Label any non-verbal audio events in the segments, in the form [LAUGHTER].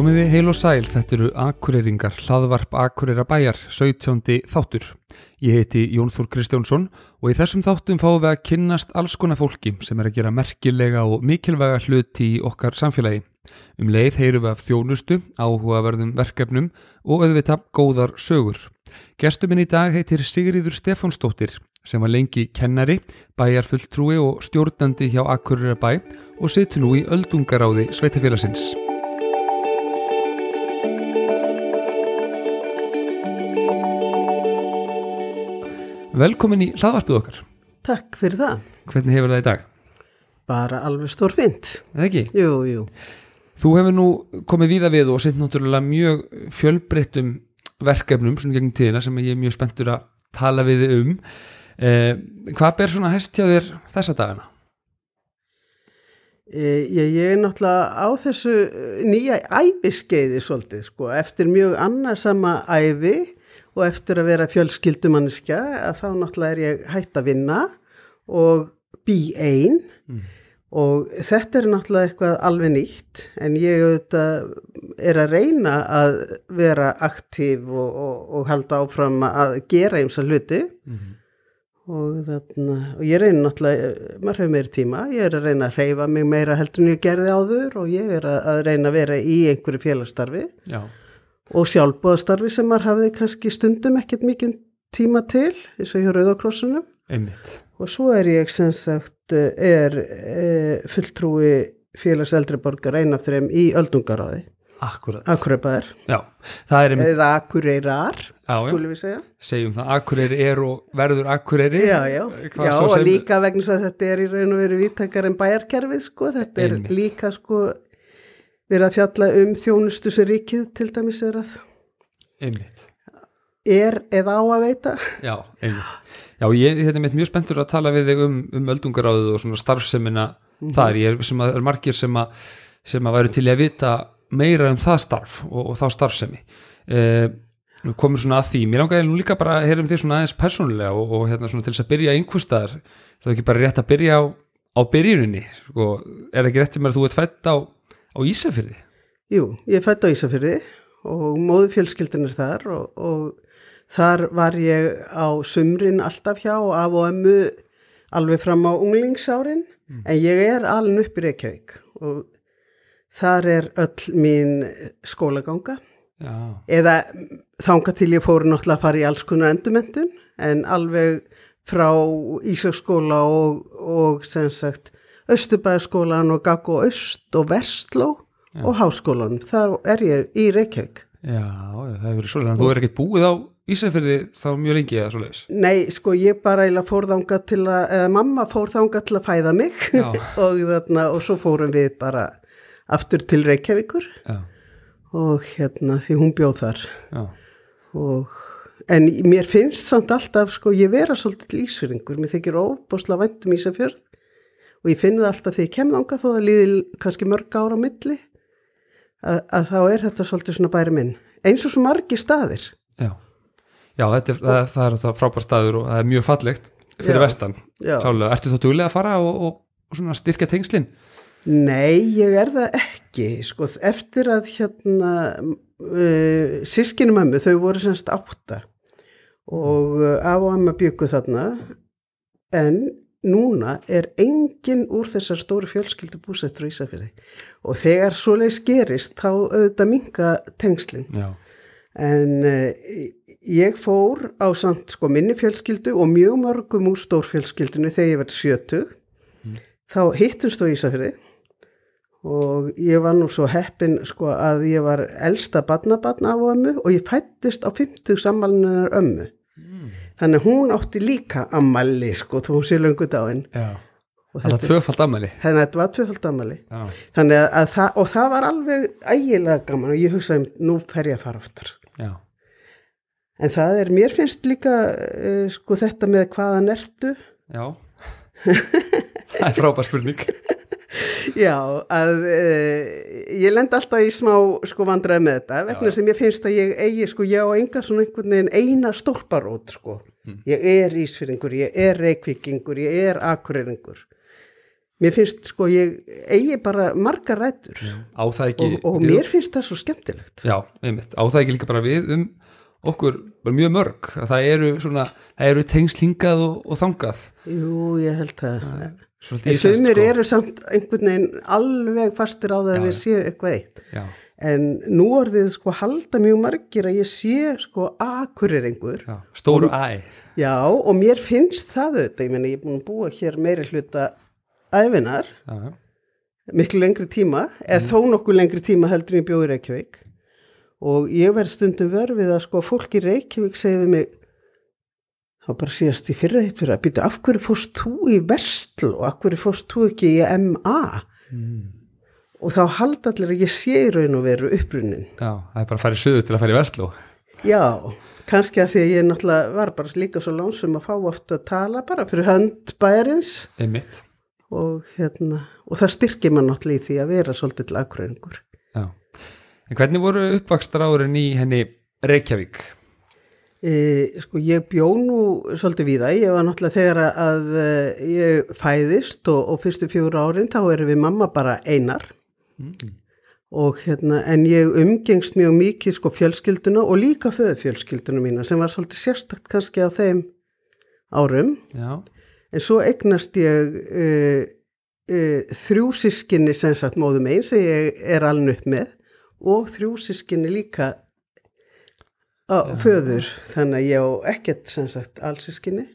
Komiði heil og sæl, þetta eru Akureyringar, hlaðvarp Akureyra bæjar, 17. þáttur. Ég heiti Jón Þór Kristjánsson og í þessum þáttum fáum við að kynnast alls konar fólki sem er að gera merkilega og mikilvæga hluti í okkar samfélagi. Um leið heyrum við af þjónustu, áhugaverðum verkefnum og auðvitað góðar sögur. Gestuminn í dag heitir Sigriður Stefánsdóttir sem var lengi kennari, bæjarfulltrúi og stjórnandi hjá Akureyra bæ og situr nú í öldungaráði Sveitafélagsins. Velkomin í hlaðvarpið okkar. Takk fyrir það. Hvernig hefur það í dag? Bara alveg stór fint. Eða ekki? Jú, jú. Þú hefur nú komið víða við og sett náttúrulega mjög fjölbreyttum verkefnum svona gegn tíðina sem ég er mjög spenntur að tala við um. Eh, hvað ber svona þér þessa dagana? E, ég, ég er náttúrulega á þessu eh, nýja æfiskeiði svolítið, sko, eftir mjög annarsama æfi og eftir að vera fjölskyldumanniska að þá náttúrulega er ég hægt að vinna og bý einn mm. Og þetta er náttúrulega eitthvað alveg nýtt en ég auðvitað er að reyna að vera aktív og, og, og halda áfram að gera eins að hluti. Mm. og, þarna, og ég reyna náttúrulega, maður hefur meira tíma, ég er að reyna að reyfa mig meira heldur en ég gerði áður og ég er að reyna að vera í einhverju félagsstarfi. Já. Og sjálfbóðastarfi sem maður hafði kannski stundum ekkert mikið tíma til eins og hjá Rauðakrossunum og svo er ég sem sagt er e, fulltrúi félags eldriborgar einaftur í öldungaráði. Akureyrar eða Akureyrar skulum við segja. Segjum það, Akureyri er og verður Akureyri. Já, já, já og sem... líka vegna að þetta er í raun og veru vittakar en bæjarkerfið sko, þetta er Einmitt. líka sko verið að fjalla um þjónustu sem ríkið til dæmis er að einmitt. er eða á að veita. Já, einmitt Já, ég er mjög spenntur að tala við þig um, um öldungaráðu og svona starfsemina mm -hmm. þar, ég er, sem að, er margir sem að sem að væru til að vita meira um það starf og, og þá starfsemi. Eh, komur svona að því. Mér langar ég nú líka bara að heyra um því svona aðeins persónulega og, og hérna svona til þess að byrja einhverstaðar það er ekki bara rétt að byrja á, á byrjuninni? Sko, er ekki rétt sem að þú ert fætt á á Ísafyrði? Jú, ég fætt á Ísafyrði og móðu fjölskyldin er þar og, og þar var ég á sumrin alltaf hjá og af og ömmu alveg fram á unglingsárin mm. en ég er alveg upp í Reykjavík og þar er öll mín skólaganga Já. eða þánga til ég fóru náttúrulega að fara í alls konar endumendun en alveg frá Ísaskóla og, og sem sagt Östubæðaskólan og Gaggo Öst og Vestló Já. og Háskólan. Þar er ég í Reykjavík. Já, það hefur verið svolítið. Þú er ekkert búið á Ísafjörði þá mjög lengi eða svolítið? Nei, sko ég bara eiginlega fór þánga til að, eða mamma fór þánga til að fæða mig [LAUGHS] og, þarna, og svo fórum við bara aftur til Reykjavíkur Já. og hérna því hún bjóð þar. Já. Og en mér finnst samt alltaf, sko ég vera svolítið til Ísfjörðingur. Mér þykir ofbosla væntum Ísafjörð og ég finn það alltaf þegar ég kem ánga þó það líði kannski mörg ára á milli að, að þá er þetta svolítið svona bæri minn eins og svo margi staðir Já, Já þetta er, það, það er það frábær staður og það er mjög fallegt fyrir já, vestan, klálega, ertu þá duglega að fara og, og, og svona styrka tengslinn? Nei, ég er það ekki sko, eftir að hérna uh, sískinu mömmu, þau voru semst átta og uh, af og að maður byggu þarna. En núna er enginn úr þessar stóru fjölskyldu búsettur í Ísafjörði og þegar svoleiðis gerist þá auðvitað minga tengslinn en uh, ég fór á samt sko minni fjölskyldu og mjög mörgum úr stórfjölskyldinu þegar ég verði sjötug. Mm. þá hittumst á Ísafjörði og ég var nú svo heppin sko að ég var elsta badnabatna á ömmu og ég fættist á 50 sammalinunar ömmu. Þannig hún átti líka ammali sko þú sé lungu dáin. Þannig að tvöfald ammali þannig að þetta var tvöfald ammali þannig að, að það, og það var alveg ægilega gaman og ég hugsaði nú fer ég að fara oftar Já. en það er, mér finnst líka uh, sko þetta með hvaðan ertu Já [LAUGHS] það er frábær spurning Já, að uh, ég lend alltaf í smá sko vandræði með þetta vegna Já. sem ég finnst að ég eigi sko, ég á enga svona einhvern veginn eina stólparót sko. Mm. Ég er ísfyrringur, ég er reykvíkingur, ég er akureyringur. Mér finnst sko, ég eigi bara margar rættur ekki og, og við- mér finnst það svo skemmtilegt. Já, einmitt, á það ekki líka bara við um okkur, bara mjög mörg að það eru svona, það eru tengsl hingað og, og þangað Jú, ég held það. Svolítið En sumir sko. eru samt einhvern veginn alveg fastir á það að þeir séu eitthvað eitt. Já, En nú orðið sko halda mjög margir að ég sé sko akureyringur. já, stóru æ Já, og mér finnst það auðvitað, ég meina ég er búin að búa hér meiri hluta æfinar, já, miklu lengri tíma, eða þó nokkuð lengri tíma heldur ég bjóði Reykjavík. Og ég verð stundum vörfið að sko fólk í Reykjavík segir við mig, þá bara síðast í fyrra eitt fyrir að býta, af hverju fórst þú í Vestl og af hverju fórst þú ekki í MA? mm. Og þá halda allir að ég sé í raun og veru upprunnin. já, það er bara að fara í söðu til að fara í Vestló Já, kannski að því að ég náttúrulega var bara líka svo lánsum að fá ofta að tala bara fyrir hönd bæjarins Einmitt, og, hérna, og það styrkir maður náttúrulega í því að vera svolítið til aðgröningur. já En hvernig voru uppvakstar árin í henni Reykjavík? E, sko ég bjó nú svolítið við það, ég var náttúrulega þegar að e, ég fæðist og, og fyrstu fjóru árin þá erum við mamma bara einar Mm. og hérna en ég umgengst mjög mikið sko fjölskylduna og líka föðufjölskylduna mína sem var svolítið sérstakt kannski á þeim árum Já, En svo eignast ég uh, uh, þrjú sískinni sem sagt móðum einn sem ég er alveg upp með og þrjú sískinni líka á föður. Þannig að ég á ekkert sem sagt allsískinni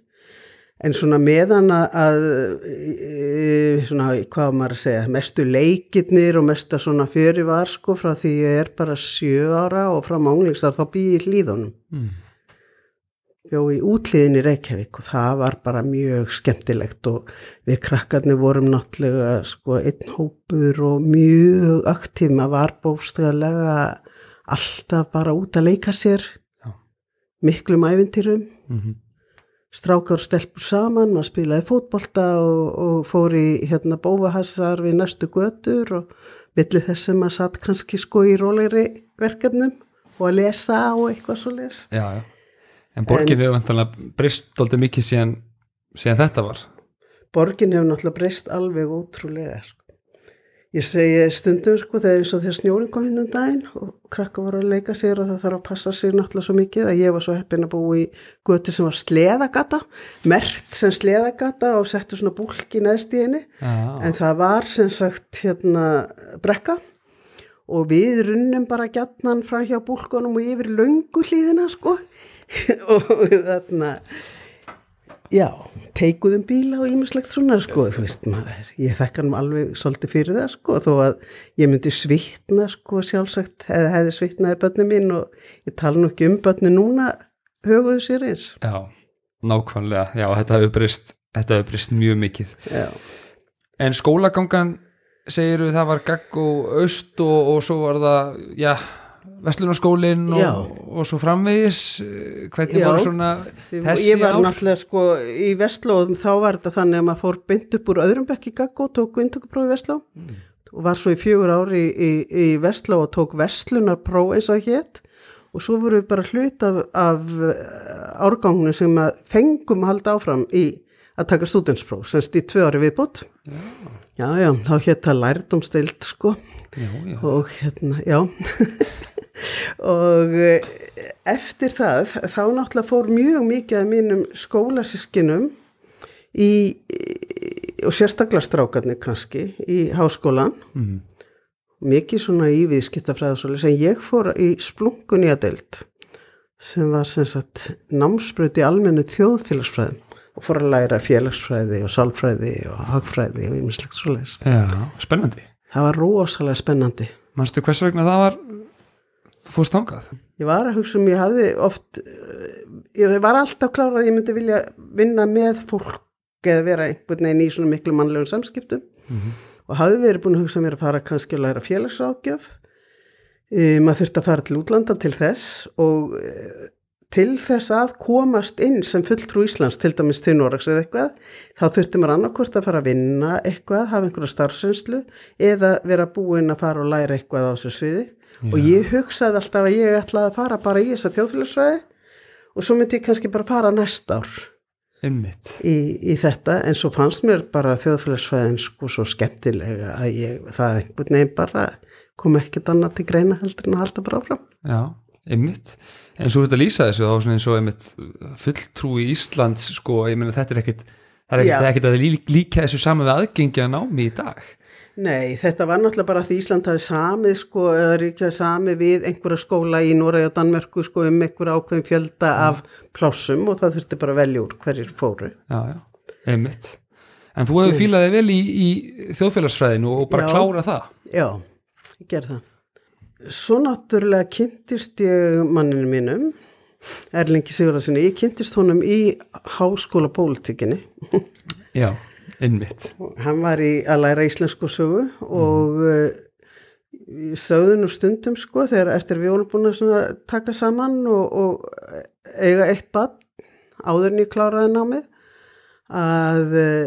en svona meðan að, að e, svona hvað maður að segja mestu leikirnir og mesta svona fjöri var sko frá því ég er bara sjö ára og frá mánglingsar þá bý ég hlýðunum mm. Bjó í útliðin í Reykjavík og það var bara mjög skemmtilegt og við krakkarnir vorum náttúrulega sko einn hópur og mjög aktíf, maður var bóstæðalega alltaf bara út að leika sér Já. miklum ævintýrum Mm strákar og stelpur saman, maður spilaði fótbolta og, og fór í hérna bófahassar við næstu götur og millir þess sem maður satt kannski sko í rólegri verkefnum og að lesa og eitthvað svo les. Já, já En borgin er vantanlega breyst doldið mikið síðan, síðan þetta var Borgin hefur náttúrulega breyst alveg ótrúlega. Sko. Ég segi stundum sko þegar eins og þegar snjórin kom hinn um daginn og krakka voru að leika sér og það þarf að passa sér náttúrulega svo mikið að ég var svo heppin að búa í götu sem var sleðagata, mert sem sleðagata og settu svona búlki neðst í henni Já, en það var sem sagt hérna brekka og við runnum bara gjarnan frá hjá búlkunum og yfir löngu hlýðina sko [LAUGHS] og þarna já, teikuðum bíla og ímislegt svona sko, þú veist maður, ég þekka hann alveg svolítið fyrir það sko, þó að ég myndi svitna sko sjálfsagt eða hefði svitnaði börni mín og ég tala nú ekki um börni núna höguðu sér eins. Já, nákvæmlega Já, þetta hefur breyst, þetta hefur breyst mjög mikið. Já, En skólagangan segiru það var gagg og aust og, og svo var það, já Vestlunarskólinn Já. og, og svo framvegis eh, hvernig Já. voru svona þessi ég var ár? náttúrulega sko í Vestlóðum þá var þetta þannig að maður fór beint upp úr öðrum bekk í Gaggo og tók inntökupróf í Vestló. Og var svo í fjögur ári í, í, í Vestló og tók Vestlunarpróf eins og hétt og svo voru við bara hlut af, af eh, árgangunum sem að fengum að halda áfram í að taka stúdenspróf, semst í tvö ári viðbútt já, já, þá hétt það lærdumstild sko. Já, já. og hérna, já [LAUGHS] og eh, eftir það þá náttúrulega fór mjög mikið af mínum skólasískinum í, í og sérstaklega strákarnir kannski í háskólan Mm. mikið svona í viðskiptafræðasóli sem ég fór í splunkunni að deild sem var sem sagt námsbröð í almennu þjóðfélagsfræðum og fór að læra félagsfræði og sálfræði og hagfræði og ýmislegt svoleiðis. já, spennandi Það var rosalega spennandi. Manstu hvers vegna það var fórst þangað? Ég var að hugsa um, ég hafði oft, eh, ég var alltaf klárað að ég myndi vilja vinna með fólk eða vera einhvern veginn í svona miklu mannlegum samskiptum og hafði verið búin að hugsa mér að fara kannski að læra félagsráðgjöf. E, maður þurfti að fara til útlanda til þess og e, til þess að komast inn sem fulltrú Íslands, til dæmis til Noregs eða eitthvað, þá þurfti maður annarkvort að fara að vinna eitthvað, hafa einhverja starfsreynslu eða vera búinn að fara og læra eitthvað á þessu sviði og ég hugsaði alltaf að ég ætlaði að fara bara í þessa þjóðfélagsfræði og svo myndi ég kannski bara fara næst ár í, í þetta en svo fannst mér bara þjóðfélagsfræðin sko svo skemmtilega að ég, það einhvern veginn bara kom ekkert annað til greina heldur en að halda bara áfram. Já, einmitt en svo þetta lýsa þessu þá eins og einmitt fulltrúi Íslands sko, ég meina þetta er ekkit það er ekkit, Já. það ekkit að lí, líka þessu saman við aðgengja námi í dag Nei, þetta var náttúrulega bara því Ísland hafi samið sko, eða ríkjaði samið við einhverja skóla í Noregi og Danmörku sko um einhverja ákveðin fjölda af plássum og það þurfti bara velja úr hverjir fóru. Já, já, einmitt En þú hefur fílaði vel í, í þjóðfélagsfræðinu og bara Já. klára það Já, ég gerði það. Svo náttúrulega kynntist ég manninu mínum, Erlingi Sigurðarsinni, ég kynntist honum í háskóla pólitíkinni. Já, einmitt Hann var í að læra íslensku sögu og mm. þauðu nú stundum sko þegar eftir við vorum búin að taka saman og, og eiga eitt bann áður en ég kláraði námið að uh,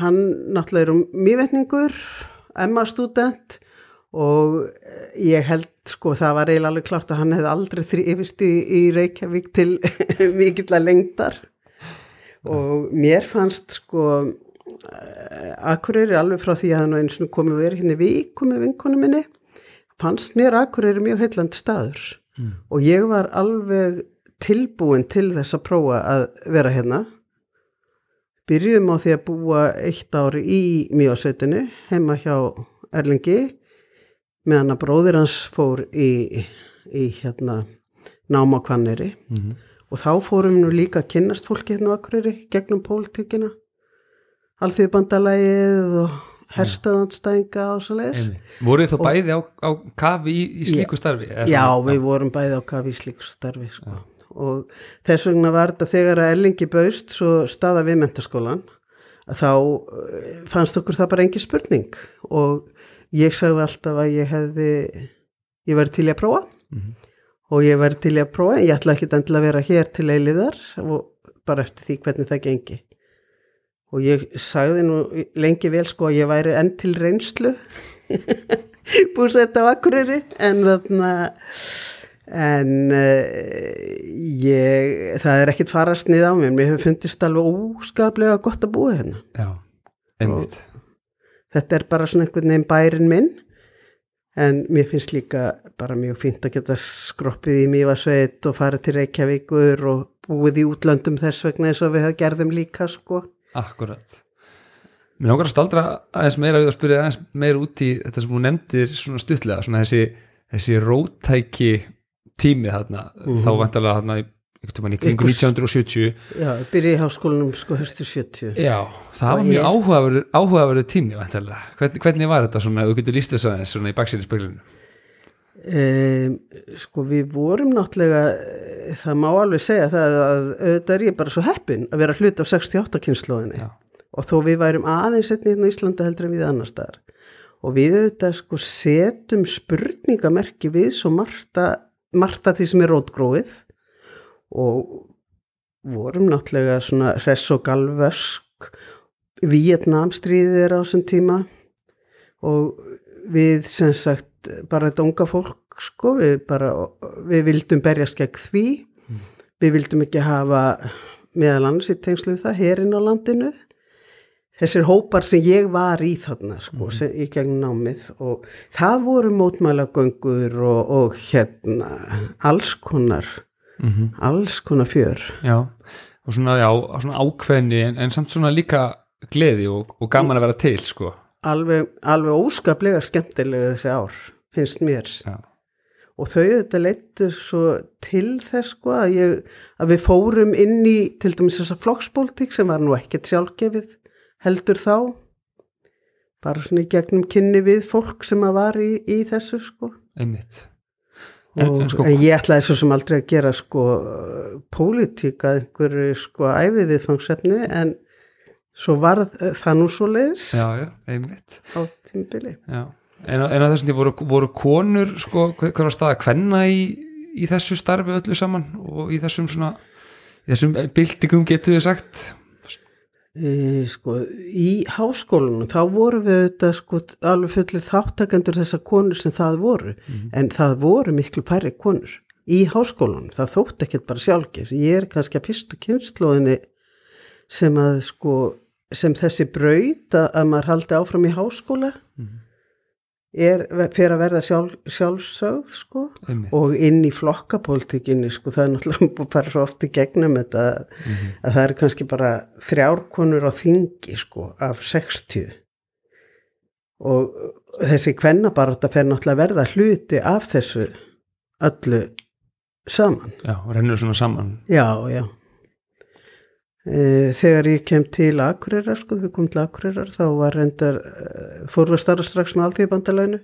hann náttúrulega er um mývetningur, Emma student og ég held sko það var eiginlega alveg klart að hann hefði aldrei þrýfist í, í Reykjavík til [LAUGHS] mikill að lengdar og mér fannst sko Akureyri alveg frá því að hann eins og komið verið hérna í viku með vinkonu minni fannst mér Akureyri mjög heillandi staður. Mm. og ég var alveg tilbúin til þess að prófa að vera hérna. Byrjum á því að búa eitt ári í mjósveitinu heima hjá Erlingi meðan að bróðir hans fór í, í hérna námakvanneri mm og þá fórum við líka að kynnast fólki hérna á Akureyri gegnum pólitíkina alþjóðbandalægið og herstöðanstæðinga og svo leiðis. Voruð þið þá bæði á, á kafi í, í slíku starfi? Já, svona? við vorum bæði á kafi í slíku starfi sko. og þess vegna var þetta þegar að Erlingi baust svo staða við mentaskólan þá eh, fannst okkur það bara engi spurning og ég sagði alltaf að ég hefði ég væri til að prófa Mhm. og ég væri til að prófa ég ætla ekki að vera hér til eiliðar og bara eftir því hvernig það gengi og ég sagði nú lengi vel sko að ég væri enn til reynslu [LAUGHS] búsett á Akureyri. En þarna en uh, ég það er ekkit farast niður á mér. Mér hefur fundist alveg óskaplega gott að búa hérna. Já, einmitt. Þetta er bara svona einhvern veginn bærin minn. En mér finnst líka bara mjög fínt að geta skroppið í Mývasveit og farið til Reykjavíkur og búið í útlöndum þess vegna eins og við höfum gerðum líka sko Akkurat. Mér langar að staldra aðeins meira við að spyrja aðeins meira út í þetta sem þú nefndir svona stuttlega, svona þessi, þessi rótæki tími þarna, þá vantarlega þarna í, kringum Einhvers- 1970 já, byrja í háskólanum sko höstu 70 Já, það var mjög ég- áhugaverður áhugaverður tími vantarlega, hvernig, hvernig var þetta svona, þú getur líst þess aðeins svona í baksýni speglinu Um, sko við vorum náttúrulega, það má alveg segja það að auðvitað er ég bara svo heppin að vera hlut af 68 kynnslóðinni Já. og þó við værum aðeins setni hérna á Íslandi heldur en við annar staðar. Og við auðvitað sko setjum spurningamerki við svo margt af því sem er rótgróið. Og vorum náttúrulega svona hress og galvösk. Vietnamstríðið er á þessum tíma. Og við sem sagt bara þetta unga fólk sko, við bara, við vildum berjast gegn því, við vildum ekki hafa meðal annars í tengslu það herin á landinu. Þessir hópar sem ég var í þarna sko, sem, í gegn námið og það voru mótmælagöngur og, og hérna alls konar mm alls konar fjör. Já, og svona, já, svona ákveðni en, en samt svona líka gleði og, og gaman að vera til, sko. Alveg, alveg óskaplega skemmtilega þessi ár, finnst mér. Já, og þau þetta leittu svo til þess sko að, ég, að við fórum inn í til dæmis þessa flokkspólitík sem var nú ekkert sjálfgefið heldur þá. Bara svona í gegnum kynni við fólk sem að var í, í þessu sko. Einmitt. En, og, en sko, en ég ætlaði svo sem aldrei að gera sko pólitík að einhverju sko æfi viðfangsefni en svo var það nú svo leiðis á tímbili Já, en, á- en á þessum því voru, voru konur sko, hver, hver var staða kvenna í, í þessu starfi öllu saman og í þessum svona í þessum byltingum getur við sagt? E, sko, í háskólanum þá voru við þetta sko alveg fullir þáttakendur þessar konur sem það voru. En það voru miklu færri konur í háskólanum, það þótt ekkert bara sjálfgeins, ég er kannski að fyrstu kynnslóðinni sem að sko sem þessi braut að, að maður haldi áfram í háskóla er fyrir að verða sjálf, sjálfsögð sko Einmitt. og inn í flokkapolítikinni sko það er náttúrulega [LAUGHS] fara svo oft í gegnum þetta að það eru kannski bara þrjárkonur á þingi sko af 60 og þessi kvennabarátta fer náttúrulega að verða hluti af þessu öllu saman. Já, rennur svona saman. Já, já þegar ég kem til Akureyrar sko, við komum til Akureyrar þá var reyndar, e, fórum við starfa strax með alþjóðbandalænu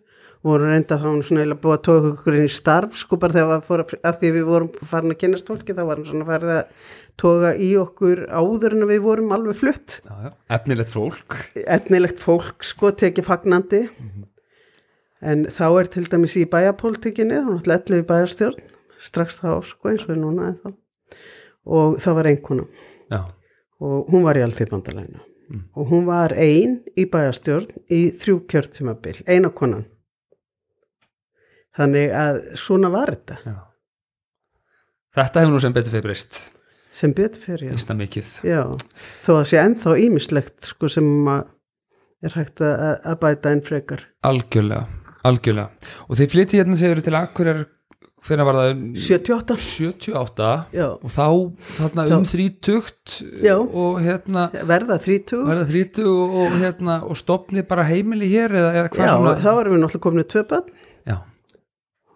voru reyndar þá svona eiginlega búið að tóka okkur inn í starf sko bara þegar af því við vorum farin að kynast fólki þá var hann svona farið að tóka í okkur áður en við vorum alveg flutt. Já, já. efnilegt fólk. Etnilegt fólk sko tekið fagnandi. En þá er til dæmis í bæjapolítikinni þá náttúrulega ellu í bæjastjórn strax þá sko eins og núna en þá og það var einhvernum já, og hún var í alþýrbandalænu og hún var ein í bæjastjórn í þrjú kjörtímabil, eina konan. Þannig að svona var þetta. Já. Þetta hefur nú sem betur fyrir breyst. Sem betur fyrir já. Þó að sé ennþá ímislegt sko sem er hægt að, bæta einn frekar. Algjörlega, algjörlega. Og þið flytti hérna segur til Akureyrar hvernig var það? 78, 78 já, og þá þarna um þrítugt Já. og hérna verða 30 verða þrítu og, og hérna og stopni bara heimili hér eða, eða hvað já, svona? þá erum við náttúrulega komin tvö bönn já,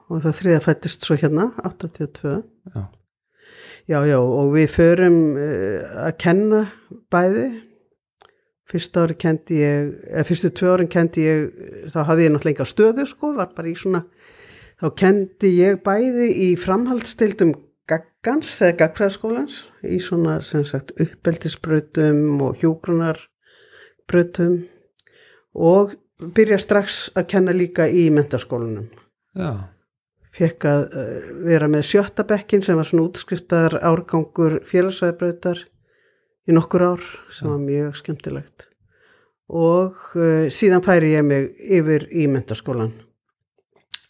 og það þriða fættist svo hérna 82 já, Já, já, og við förum uh, að kenna bæði. Fyrsta ári kendi ég, eða fyrstu tvö árin kendi ég, þá hafði ég náttúrulega enga stöðu, sko, var bara í svona, þá kendi ég bæði í framhaldstildum gaggans, eða gaggfræðaskólans, í svona, sem sagt, uppeldisbrautum og hjúgrunarbrautum og byrja strax að kenna líka í mentaskólanum já, fekk að uh, vera með sjötta bekkin sem var svona útskriftar árgangur félagsvæðbreytar í nokkur ár sem var mjög skemmtilegt. Og uh, síðan færi ég mig yfir í mentaskólan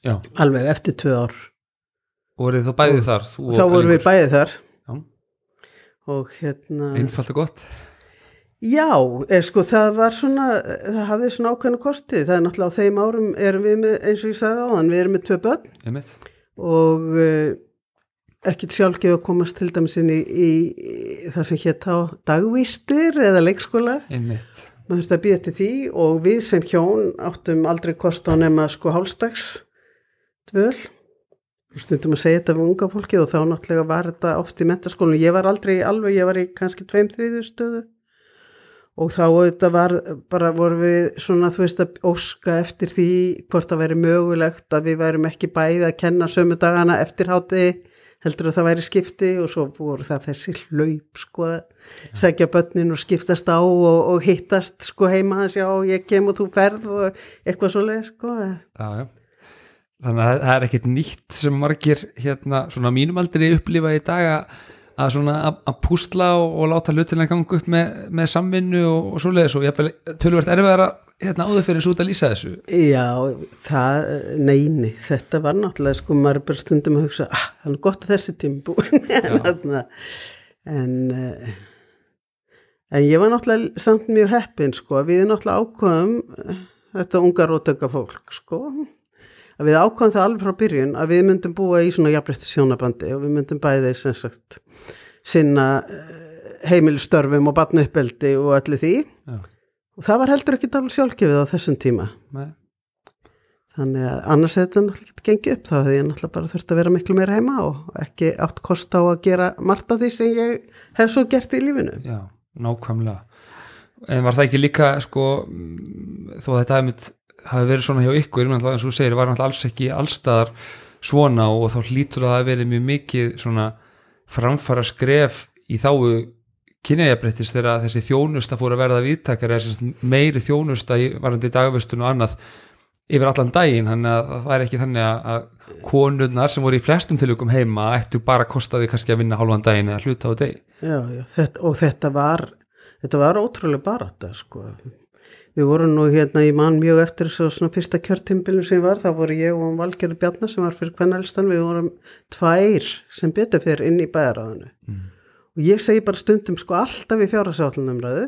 já. Alveg eftir tvö ár. Og voruð þá bæðið þar þú og þá vorum við bæðið þar. Já. og hérna einfalt og gott? Já, er, sko það var svona það hafði svona ákveðnu kosti. Það er náttúrulega á þeim árum erum við með eins og ég sagði á þann, við erum með tvö börn. Og uh, ekkit sjálfgef að komast til dæmis inn í, í, í það sem hétt á dagvístir eða leikskóla. Einmitt. Maður þurfti að býða til því og við sem hjón áttum aldrei kost á nema sko hálfstags dvöl. Stundum að segja þetta við unga fólki og þá náttúrulega var þetta oft í mentaskólinu ég var aldrei alveg, ég var í kannski tveim þriðu stöðu. Og þá þetta var bara voru við svona þú veist að óska eftir því hvort það væri mögulegt að við værum ekki bæði að kenna sömu dagana eftir hátti heldur að það væri skipti og svo voru það þessi hlaup sko að segja börnin og skiptast á og, og hittast sko heima hans já ég kem og þú ferð og eitthvað svo leið sko já, já. Þannig að það er ekkit nýtt sem margir hérna svona mínum aldrei upplifa í dag að svona að, púsla og, og láta hlutina ganga upp með, með samvinnu og, og svoleiðis og ég tölvert erfiðar að hérna áður fyrir svo út að lýsa þessu. Já, það, neini, þetta var náttúrulega sko, maður er bara stundum að hugsa, ah, það er gott að þessi tími búin, [LAUGHS] en, en, uh, en ég var náttúrulega samt mjög heppin, sko, við náttúrulega ákvaðum, uh, þetta ungar og tökka fólk, sko, að við ákvaðum það alveg frá byrjun að við myndum búa í svona jafnrætti sjónabandi og við myndum bæði sem sagt sinna uh, heimilstörfum og batnuppeldi og öllu því Já. og það var heldur ekki alveg sjálfgefið á þessum tíma. Nei. Þannig að annars hefði þetta náttúrulega ekki gengið upp þá hefði ég náttúrulega bara þurft að vera miklu meira heima og ekki átt kost á að gera margt af því sem ég hef svo gert í lífinu. Já, nákvæmlega en var það ekki líka sko þó að þetta hafi, mitt, hafi verið svona hjá ykkur menn eins og þú segir, var náttúrulega alls ekki allstaðar svona og þá hlýtur að það hafi verið mjög mikið svona framfara skref í þáu kynjajafrættis þegar þessi þjónusta fór að verða viðtakar eða meiri þjónusta varandi dagvistun og annað yfir allan daginn þannig að það er ekki þannig að, að konurnar sem voru í flestum tilugum heima ættu bara að kosta því kannski að vinna hálfan daginn eða hluta á deg Já, já, þetta, og þetta var, þetta var ótrúlega barátta, sko. Við vorum nú hérna í mann mjög eftir þessu svona fyrsta kjörtimbilum sem var, þá voru ég og Valgerður Bjarnar sem var fyrir kvennalistan, við vorum tvær sem betur fyrir inn í bæðaráðinu. Mm. Og ég segi bara stundum sko alltaf í fjárhagsállunumræðu,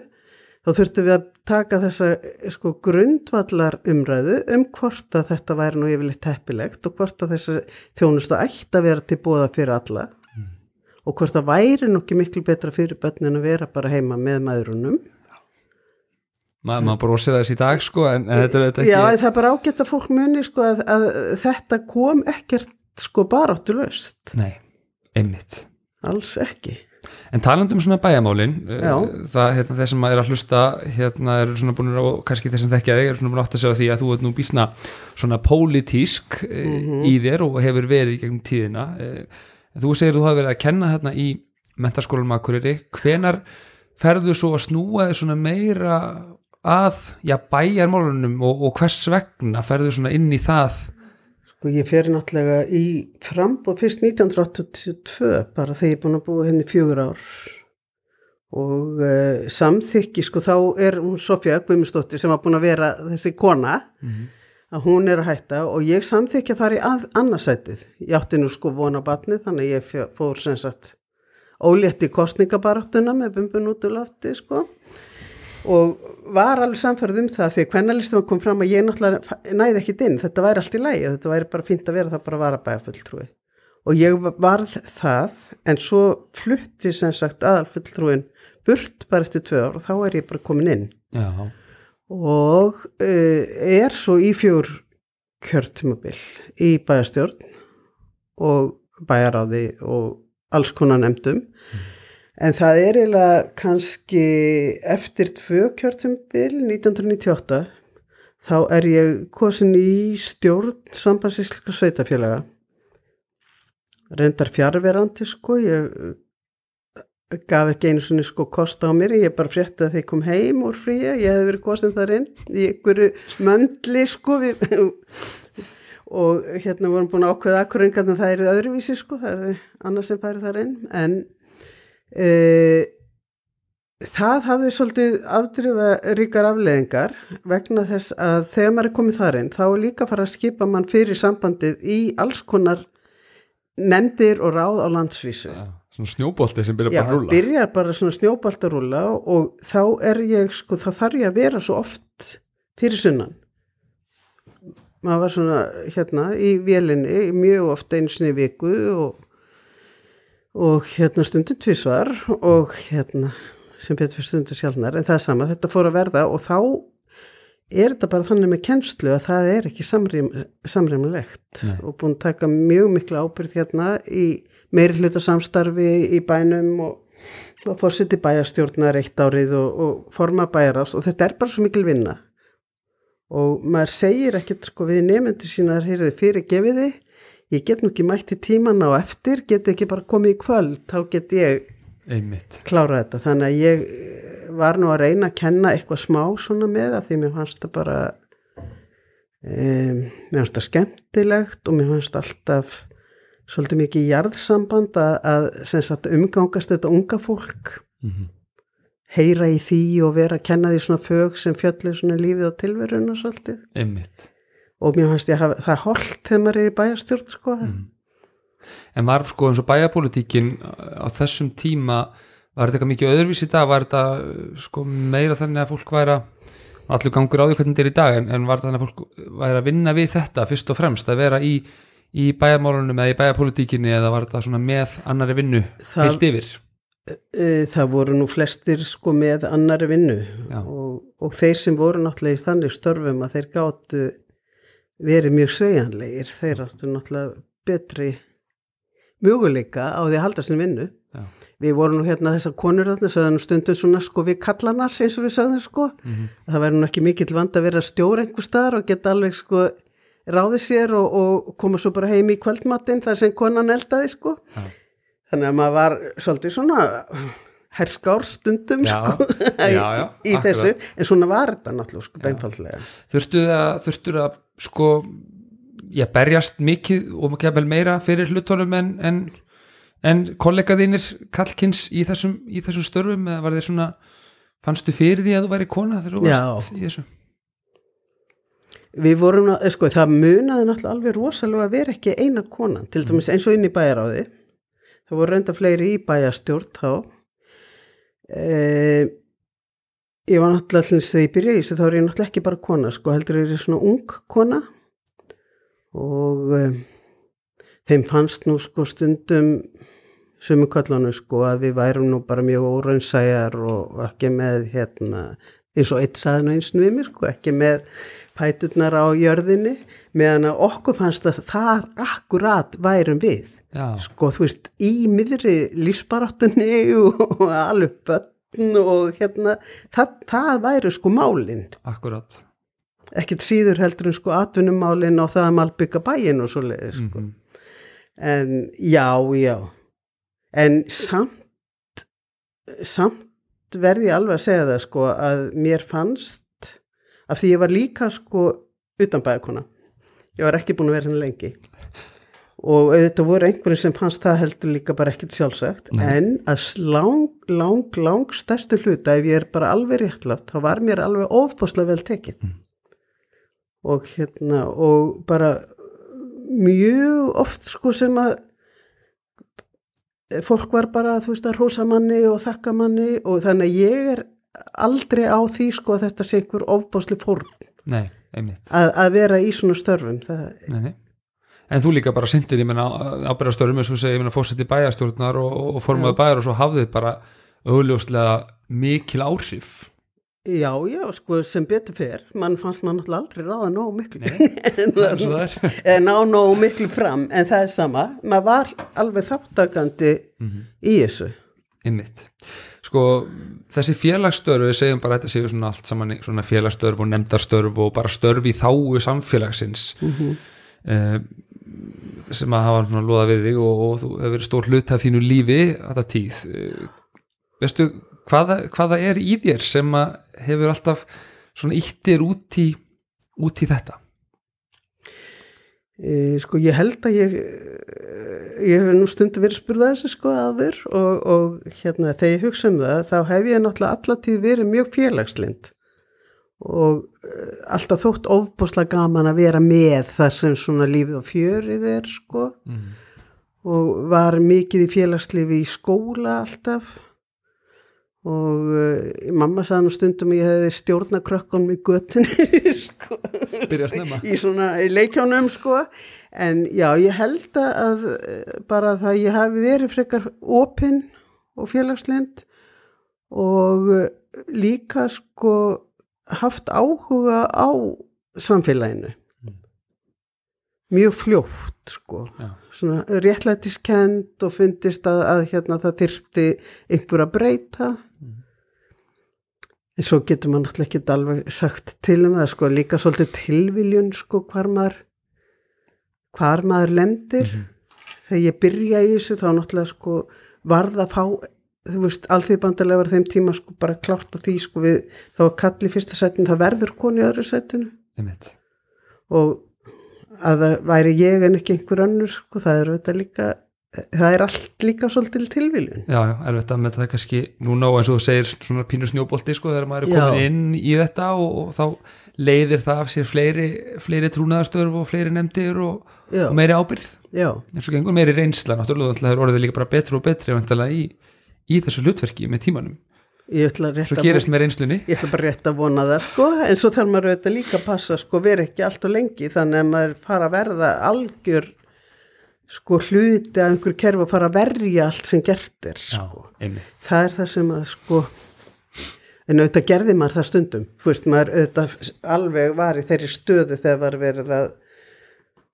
þá þurftum við að taka þessa sko grundvallar umræðu um hvort að þetta væri nú yfirleitt teppilegt og hvort að þessi þjónustu ætti að vera til bóða fyrir alla og hvort það væri nokkið miklu betra fyrir börnin að vera bara heima með maðurunum Ma, maður brósir þess í dag sko en, en þetta er þetta ekki Já, það er bara ágætt að fólk muni sko að, að þetta kom ekkert sko bara áttu löst Nei, einmitt. Alls ekki. En talandum svona bæjamálin eh, það, hérna, þeir sem er að hlusta hérna eru svona búin og kannski þeir sem þekkja þig eru svona búin átt að segja því að þú ert nú bísna svona pólitísk mm -hmm. í þér og hefur verið í gegnum tíðina. Eh, Þú segir þú hafi verið að kenna hérna í mentaskólanum Akureyri, hvenar ferðu svo að snúa þig svona meira að já, bæjarmálunum og, og hvers vegna ferðu svona inn í það? Sko ég fer náttúrulega í frambóð fyrst 1982 bara þegar ég er búin að búa henni hérna fjögur ár og uh, samþykki sko þá er hún Sofja Guðmundsdóttir sem var búin að vera þessi kona mm -hmm að hún er að hætta og ég samþykja að fara í að, annarsætið. Ég átti nú sko vona batni þannig ég fór sem sagt ólétti kostningabaráttuna með bumbun út úr lofti sko og var alveg samfærið um það því að hvernalistum kom fram að ég náttúrulega næði ekkit inn, þetta væri allt í lægi og þetta væri bara fínt að vera það bara að vara bæja fulltrúi og ég varð það en svo flutti sem sagt aðal fulltrúin burt bara eftir tvö ár og þá er ég bara komin inn. Já. Og uh, er svo í fjör kjörtumabil í bæjastjórn og bæjaráði og alls konar nefndum. Mm. En það er eiginlega kannski eftir tvö kjörtumabil 1998 þá er ég kosin í stjórn sambandsísleika sveitafélaga reyndar fjárverandi sko ég gaf ekki einu svona sko kost á mér ég bara frétti að þeir kom heim úr fríja ég hef verið kosin þar inn í einhverju möndli sko við, [LAUGHS] og hérna vorum búin að ákveða akkuringarna það eru öðruvísi sko það er annars sem bæri þar inn en e, það hafði svolítið afdrifa ríkar afleðingar vegna þess að þegar maður er komið þar inn þá er líka fara að skipa mann fyrir sambandið í alls konar nefndir og ráð á landsvísu. Ja svona snjóbolti sem byrjar Já, bara að rúla Já, byrjar bara svona snjóbolt að rúla og þá er ég, sko, þá þarf ég að vera svo oft fyrir sunnan. Maður var svona hérna í vélinni mjög oft einu sinni viku og, og hérna stundu tvísvar og hérna sem betur fyrir stundu sjálfnar en það er sama, þetta fór að verða og þá er þetta bara þannig með kennslu að það er ekki samrýmulegt og búin að taka mjög miklu ábyrð hérna í meiri hluta samstarfi í bænum og, og fórsiti bæjarstjórnar eitt árið og, og forma bæjarás og þetta er bara svo mikil vinna. Og maður segir ekkert sko við nefndu sína heyrðu fyrir gefiði ég get nú ekki mætti tíman á eftir get ekki bara komið í kvöld þá get ég Einmitt. klára þetta þannig að ég var nú að reyna að kenna eitthvað smá svona með það því mér fannst það bara um, mér fannst það skemmtilegt og mér fannst alltaf svolítið mikið jarðsamband að, að sagt, umgangast þetta unga fólk mm -hmm. heyra í því og vera að kenna því svona fög sem fjallir svona lífið og tilveruna svolítið Einmitt. Og mér fannst ég að það er holdt þegar maður er í bæjastjórn sko mm. En var sko eins og bæjapolítíkin á þessum tíma var þetta mikið öðruvís í dag var þetta sko meira þannig að fólk væri að allur gangur á því hvernig þetta er í dag en, en var þetta þannig að fólk væri að vinna við þetta fyrst og fremst að vera í í bæjarmálunum eða í bæjarpolitíkinni eða var þetta svona með annari vinnu það, heilt yfir? E, það voru nú flestir sko með annari vinnu og, og þeir sem voru náttúrulega í þannig störfum að þeir gáttu verið mjög sveigjanlegir þeir áttu náttúrulega betri mjöguleika á því að halda sin vinnu Já. við vorum nú hérna þessar konur þarna sögðan stundum svona sko við kallanars eins og við sögðum sko mm -hmm. það væri nú ekki mikill vand að vera stjór einhver staðar og geta alveg sko ráði sér og, og koma svo bara heim í kvöldmattin þar sem konan eldaði sko ja. þannig að maður var svolítið svona herskár stundum Já, sko, já, já, í akkurat. þessu. En svona var þetta náttúrulega sko beinfallega. Þurftu það, þurftu það sko, ég berjast mikið og maður vel meira fyrir hlutunum en, en, en kollegaðinir kallkins í þessum, í þessum störfum? Eða var þið svona, fannstu fyrir því að þú væri kona þegar þú varst í þessu? Við vorum, eh, sko, það munaði náttúrulega alveg rosalega að vera ekki eina konan, til dæmis eins og inn í bæjaráði. Það voru reynda fleiri í bæjastjórn þá. E, ég var náttúrulega allins þegar ég byrjaði þessu, þá er ég náttúrulega ekki bara kona, sko, heldur er ég svona ung kona. Og e, þeim fannst nú sko stundum sumu köllanu sko að við værum nú bara mjög óraunsæjar og ekki með hérna eins og eitt saðin og eins við mér sko ekki með pæturnar á jörðinni meðan að okkur fannst að þar akkurat værum við. Já, sko þú veist í miðri lífsbaráttunni og, alveg börn og hérna það, það væri sko málin. Akkurat. Ekkert síður heldur en sko atvinnumálin og það að malbygga bæin og svo leiði sko. Mhm. en já, já. En samt samt verði ég alveg að segja það sko að mér fannst af því ég var líka sko utanbæðakona ég var ekki búin að vera henni lengi. Og auðvitað voru einhverjum sem fannst það heldur líka bara ekkert sjálfsagt. Nei. en að lang, lang, lang stærstu hluta ef ég er bara alveg réttlátt þá var mér alveg ofbáslega vel tekið. Mm. og hérna og bara mjög oft sko sem að fólk var bara þú veist að rosa manni og þakka manni. Og þannig að ég er aldrei á því sko að þetta sé einhver ofbásli fórn. Nei, að, að vera í svona störfum nei, nei. En þú líka bara sindir, ég menna ábyrðastörfum eins og segja, ég menna fórseti bæjastjórnar og, og formaði bæjar og svo hafðið bara augljóslega mikil áhrif. Já já sko sem betur fer mann fannst mann náttúrulega aldrei ráða nógu miklu. Nei, eða [LAUGHS] ná nógu miklu fram en það er sama, maður var alveg þáttakandi í þessu. Einmitt. Sko, þessi félagsstörf, við segjum bara þetta séu svona allt saman svona félagsstörf og nefndarstörf og bara störf í þáu samfélagsins mm sem að hafa svona loða við þig og, og þú hefur verið stór hlut af þínu lífi þetta tíð. Eh, Veistu, hvaða, hvaða er í þér sem að hefur alltaf svona íttir út í, út í þetta? E, sko ég held að ég ég hef nú stundu verið spurðað þessu sko aður og, og hérna þegar ég hugsa um það þá hef ég náttúrulega allatíð verið mjög félagslind og e, alltaf þótt ofbúslega gaman að vera með það sem svona lífið og fjörið er sko Mm. og var mikið í félagslifi í skóla alltaf og uh, mamma sagði nú stundum ég hefði stjórna krökkunum í göttunni [LAUGHS] sko. Í svona í leikjánum sko. En já ég held að eh, bara það ég hafi verið frekar opinn og félagslind og eh, líka sko haft áhuga á samfélaginu. Mjög fljótt sko. Já. svona réttlætiskend og fundist að, að hérna það þyrfti einhver að breyta svo getur maður náttúrulega ekki alveg sagt til um það sko líka svolítið tilviljun sko hvar maður hvar maður lendir. Þegar ég byrja í þessu þá náttúrulega sko varð að fá þú veist, alþýðbandalega var þeim tíma sko bara klárt á því sko við þá var kall í fyrsta setinu, það verður koni í öðru setinu og að það væri ég en ekki einhver önnur sko, það er þetta líka það er allt líka svolítil tilviljun. Já, já, erfitt að með það kannski núna og eins og þú segir svona pínu snjóbolti sko þegar maður er komin Já. inn í þetta og, og þá leiðir það af sér fleiri, fleiri trúnaðastörf og fleiri nefndir og, og meiri ábyrð já, eins og gengur meiri reynsla náttúrulega það er orðið líka bara betri og betri í, í þessu hlutverki með tímanum. Svo gerist með reynslunni. ég ætla bara rétt að vona það sko en svo þarf maður auðvitað líka að passa sko vera ekki allt og lengi þannig að maður fara að verða algjör sko hluti af einhver kerfi að fara að verja allt sem gert er sko. einmitt. Það er það sem að sko en auðvitað gerði maður það stundum. Þú veist maður auðvitað alveg var í þeirri stöðu þegar var verið að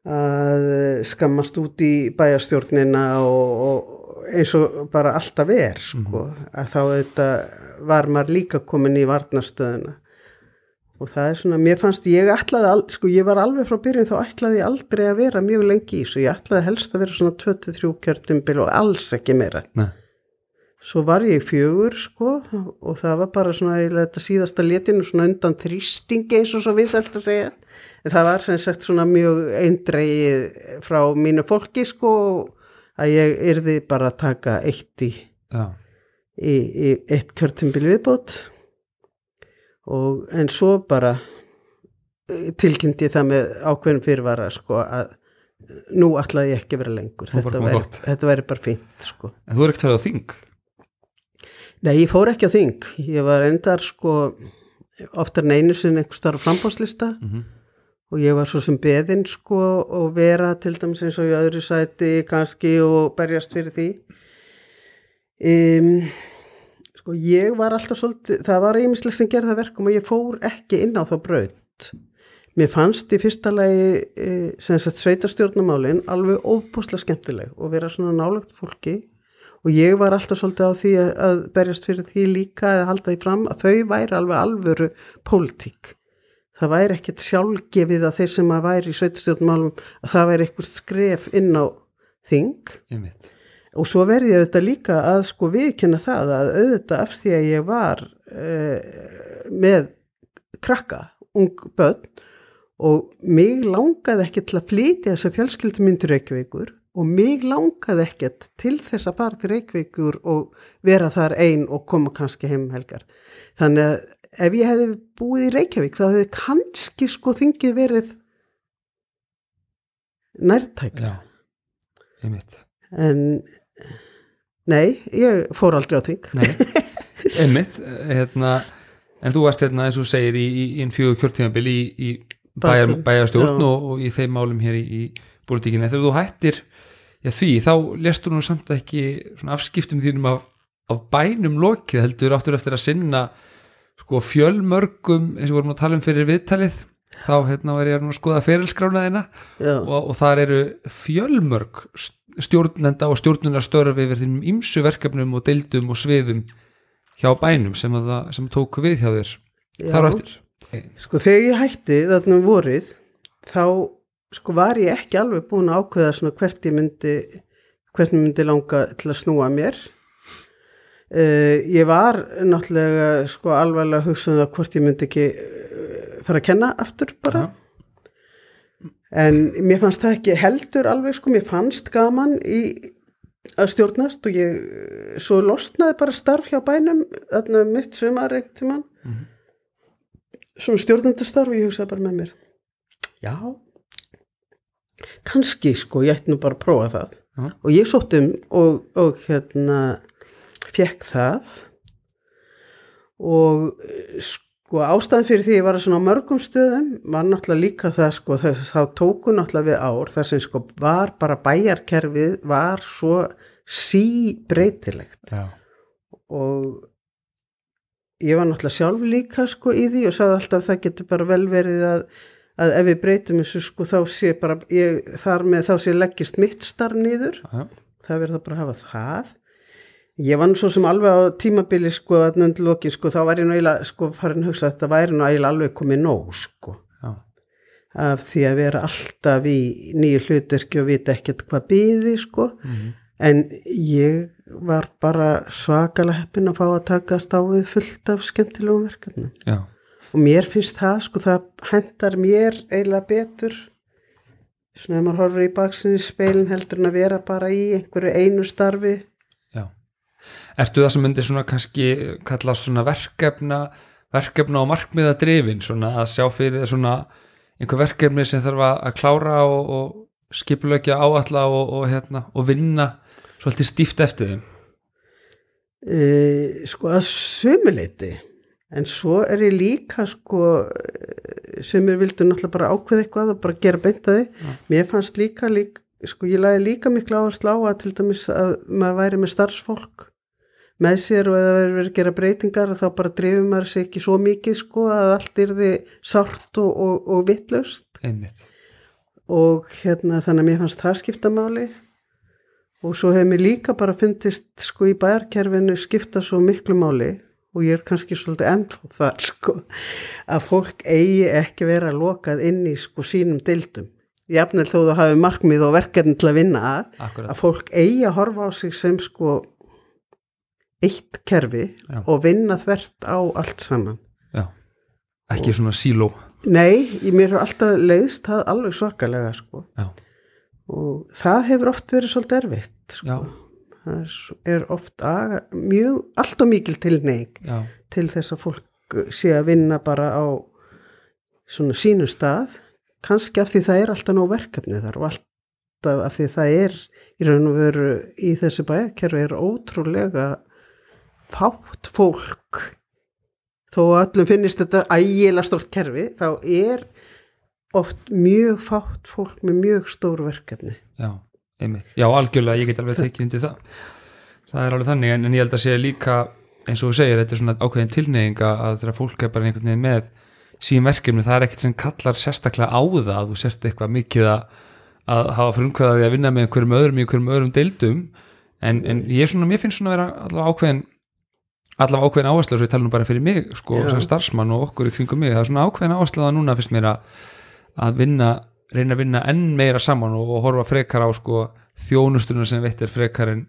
að skammast út í bæjarstjórnina og, og eins og bara alltaf er sko, að þá auðvitað var maður líka komin í varnastöðuna og það er svona, mér fannst ég ætlaði, al- sko ég var alveg frá byrjun þá ætlaði ég aldrei að vera mjög lengi í svo ég ætlaði helst að vera svona 23 kjörtumbil og alls ekki meira. Nei. svo var ég fjögur sko og það var bara svona þetta síðasta letinu svona undan þrýstingi eins og svo vinsælt að segja. En það var sem sagt svona mjög eindreið frá mínu fólki sko að ég yrði bara að taka eitt í, í, í eitt kjörtumbil viðbót og en svo bara eh, tilkynnti það með ákveðin fyrirvara sko að nú ætlaði ég ekki að vera lengur. Þetta væri, þetta væri bara fínt sko. En þú er ekkert farið á þing? Nei, ég fór ekki á þing. Ég var endar sko oftar en einu sinni einhver starf frambáslista mm og ég var svo sem beðin sko og vera til dæmis eins og í öðru sæti kannski og berjast fyrir því. Um, sko ég var alltaf svolítið, það var einmislega sem gerða verkum og ég fór ekki inn á þá braut. Mér fannst í fyrsta lagi e, sem sagt sveitarstjórnumálin alveg óbúslega skemmtileg og vera svona nálagt fólki og ég var alltaf svolítið á því að, berjast fyrir því líka að halda því fram að þau væri alveg alvöru pólitík. Það væri ekkert sjálfgefið að þeir sem að væri í sveitarstjórnumálum að það væri eitthvað skref inn á þing Einmitt. Og svo verði ég auðvitað líka að sko viðkynna það að auðvitað af því að ég var uh, með krakka, ung börn og mig langaði ekki til að flytja þessa fjölskyldumyndir Reykjavíkur og mig langaði ekkert til þess að fara til Reykjavíkur og vera þar ein og koma kannski heim um helgar. Þannig að ef ég hefði búið í Reykjavík þá hefði kannski sko þingið verið nærtæk. Já, einmitt En nei, ég fór aldrei á þing. Nei, [LAUGHS] einmitt hérna, en þú varst hérna eins og segir í, í, í fjögur kjörtímabil í, í bæjar, Bæjarstjórn. og, og í þeim málum hér í, í politíkinni þegar þú hættir já, því, þá lestur nú samt ekki afskiptum þínum af, af bænum lokið heldur áttur eftir að sinna sko fjölmörgum eins og vorum að tala um fyrir viðtalið. Þá hérna var ég að skoða ferilskránaðina og, og þar eru fjölmörg stjórnenda og stjórnunarstörf yfir þínum ýmsu verkefnum og deildum og sviðum hjá bænum sem, að það, sem tóku við hjá þér. Þar á eftir. Sko þegar ég hætti þarna um vorið þá sko var ég ekki alveg búin að ákveða svona hvert ég myndi hvert ég myndi langa til að snúa mér. Uh, ég var náttúrulega sko alveg að hugsa um það hvort ég myndi ekki uh, fara að kenna aftur bara en mér fannst það ekki heldur alveg sko, mér fannst gaman í að stjórnast og ég svo losnaði bara starf hjá bænum þarna mitt sumar einhvern tímann. Svona stjórnandastarf og ég hugsaði bara með mér já. Kannski sko, ég ætti nú bara að prófa það. Já. og ég sótt um og, og hérna fekk það. Og eh, sko ástæðan fyrir því ég var að svona á mörgum stöðum var náttúrulega líka það sko þess, þá tóku náttúrulega við ár þar sem sko var bara bæjarkerfið var svo síbreytilegt. Já, og ég var náttúrulega sjálf líka sko í því og sagði alltaf það getur bara vel verið að, að ef við breytum þessu sko þá sé bara ég, þar með þá sé leggist mitt starf niður. Já, það verður það bara að hafa það ég var nú svo sem alveg á tímabili sko að nöndu loki sko þá var ég nú eiginlega sko farin að hugsa að þetta væri nú eiginlega alveg komið nóg sko. Já, af því að vera alltaf í nýju hlutverki og vita ekkert hvað býði sko. Mhm. en ég var bara svakalega heppin að fá að takast á við fullt af skemmtilegum verkefnum. Já, og mér finnst það sko það hendar mér eiginlega betur svona ef maður horfir í baksinni speilin heldur en að vera bara í einhverju einu starfi Ertu það sem myndi svona kannski kallast svona verkefna verkefna og markmiða drifin svona að sjá fyrir það svona einhver verkefni sem þarf að klára og, og skipulegja áalla og, og, hérna, og vinna svolítið stíft eftir þeim? E, sko að sumuleiti en svo er ég líka sko eh, sumir vildu náttúrulega bara ákveða eitthvað og bara gera beintaði mér fannst líka, líka sko ég laði líka miklu áherslu á að til dæmis að maður væri með starfsfólk með sér og eða verið að gera breytingar þá bara drifur maður sig ekki svo mikið sko að allt er því sárt og, og, og vittlaust einmitt. Og hérna þannig að mér fannst það skipta máli. Og svo hefur mér líka bara fundist sko í bæjarkerfinu skipta svo miklu máli. Og ég er kannski svolítið ennþá þar sko að fólk eigi ekki vera lokað inn í sko sínum dildum jafnvel þó þú hafi markmið og verkefni til að vinna að að fólk eigi að horfa á sig sem sko eitt kerfi Já. og vinna þvert á allt saman. Já, ekki svona síló. Nei, í mér er alltaf leiðst það alveg svakalega sko. Og það hefur oft verið svolítið erfitt sko. það er, er oft aga, mjög, allt og mikil tilneig til þess að fólk sé að vinna bara á svona sínu stað. Kannski af því það er alltaf nóg verkefni þar og alltaf af því það er í raun og veru í þessu bæjarkerfi er ótrúlega fátt fólk þó að öllum finnist þetta ægilega stórt kerfi þá er oft mjög fátt fólk með mjög stór verkefni. Já, einmitt. Já, algjörlega, ég get alveg tekið undir það. Það er alveg þannig, en, en ég held að sé líka eins og þú segir, þetta er svona ákveðin tilneyinga að þegar fólk er bara einhvern veginn með sín verkefni, það er ekkert sem kallar sérstaklega á það að þú sért eitthvað mikið að, að hafa frumkvæðaði að vinna með einhverjum öðrum í einhverjum öðrum deildum. En, en ég svona, mér finnst svona að vera allavega ákveðin allavega ákveðin áherslu svo ég tala nú bara fyrir mig sko, sem starfsmann og okkur í kringum mig það er svona ákveðin áherslu að núna finnst mér að, að vinna, reyna að vinna enn meira saman og, og horfa frekar á sko, þjónustuna sem veitir frekar en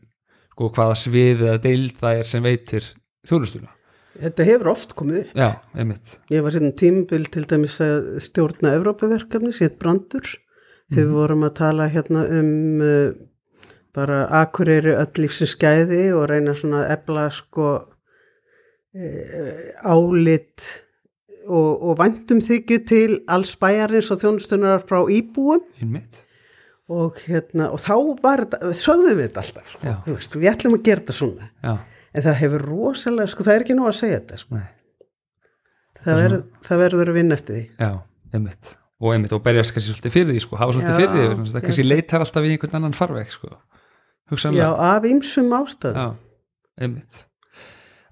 sko, hvaða svið eða deild það er sem veitir þjónustuna. Þetta hefur oft komið upp. já, einmitt. Ég var hérna tímabil til dæmis að stjórna Evrópaverkefni, sétt brandur. Þegar við vorum að tala hérna um uh, bara akureyri öll lífsins gæði og reyna svona að ebla sko álit og, og væntum þykju til alls bæjarins og þjónustunar frá íbúum. Og hérna og þá var þetta, sögðum við þetta alltaf sko, Já. veist, við ætlum að gera þetta svona. Já, en það hefur rosalega, sko það er ekki nú að segja þetta sko. það, verð, það verður að vinna eftir því. Já, einmitt. Og einmitt og berjast kannski svolítið fyrir því sko, hafa svolítið Já, fyrir því, þess að það kannski leitar alltaf við einhvern annan farveg sko, Já, hugsanlega af ýmsum ástæðum. Já, einmitt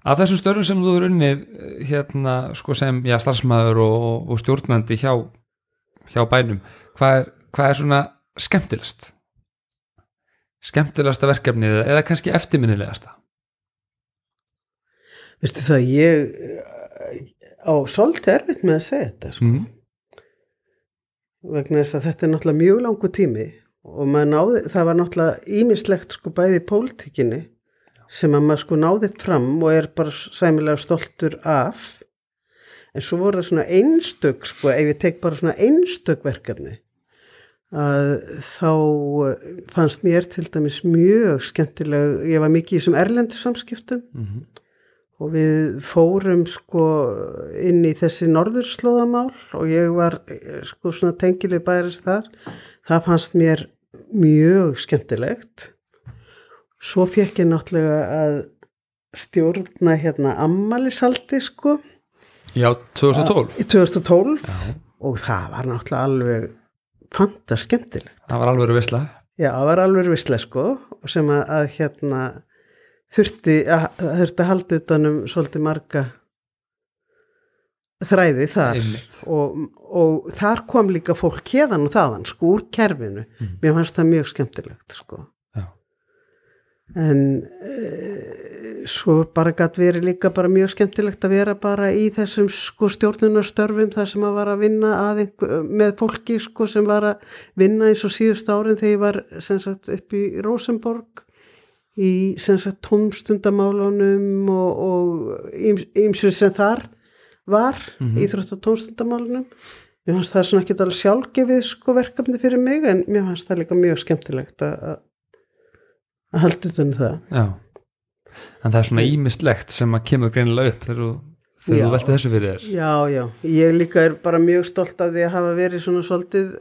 Af þessum störfum sem þú eru unnið eh, hérna sko sem já, starfsmæður og, og stjórnandi hjá, hjá bænum, hvað er, hvað er svona skemmtilegast? Skemmtilegasta verkefnið eða kannski eftirminnilegasta? Veistu það, ég á svolítið erfitt með að segja þetta, sko, Mm. vegna þess að þetta er náttúrulega mjög langu tími og náði, það var náttúrulega ímislegt sko bæði í pólitíkinni sem að maður sko náði fram og er bara sæmilega stoltur af, en svo voru það svona einstök, sko, ef ég tek bara svona einstök verkefni, að þá eh, fannst mér til dæmis mjög skemmtileg, ég var mikið í þessum erlendu samskiptum Mm og við fórum sko inn í þessi norðurslóðamál og ég var eh, sko svona tengileg bæris þar. Það fannst mér mjög skemmtilegt. Svo fekk ég náttúrulega að stjórna hérna ammalisaldi sko Já, 2012 í 2012 Já. og það var náttúrulega alveg fanta skemmtilegt. Það var alveg veistla Já, það var alveg visslega sko og sem að, að hérna þurfti að, þurfti að halda utanum svolítið marga þræði þar og, og þar kom líka fólk hérðan og þaðan sko úr kerfinu Mhm. mér fannst það mjög skemmtilegt sko. En e, svo bara gætt verið líka bara mjög skemmtilegt að vera bara í þessum sko stjórnunarstörfum þar sem að var að vinna að einhver, með fólki sko sem var að vinna eins og síðust árin þegar ég var sem sagt upp í Rosenborg í sem sagt tómstundamálunum og, og ýmsu sem þar var Mhm. íþrótt og tómstundamálunum mér fannst það svona ekki alveg sjálfgefið sko verkefni fyrir mig en mér fannst það líka mjög skemmtilegt að að- halda utan það. Já, en það er svona ímislegt sem að kemur greinilega upp þegar þú, þú velti þessu fyrir þér. Já, já, ég líka er bara mjög stolt af því að hafa verið svona svolítið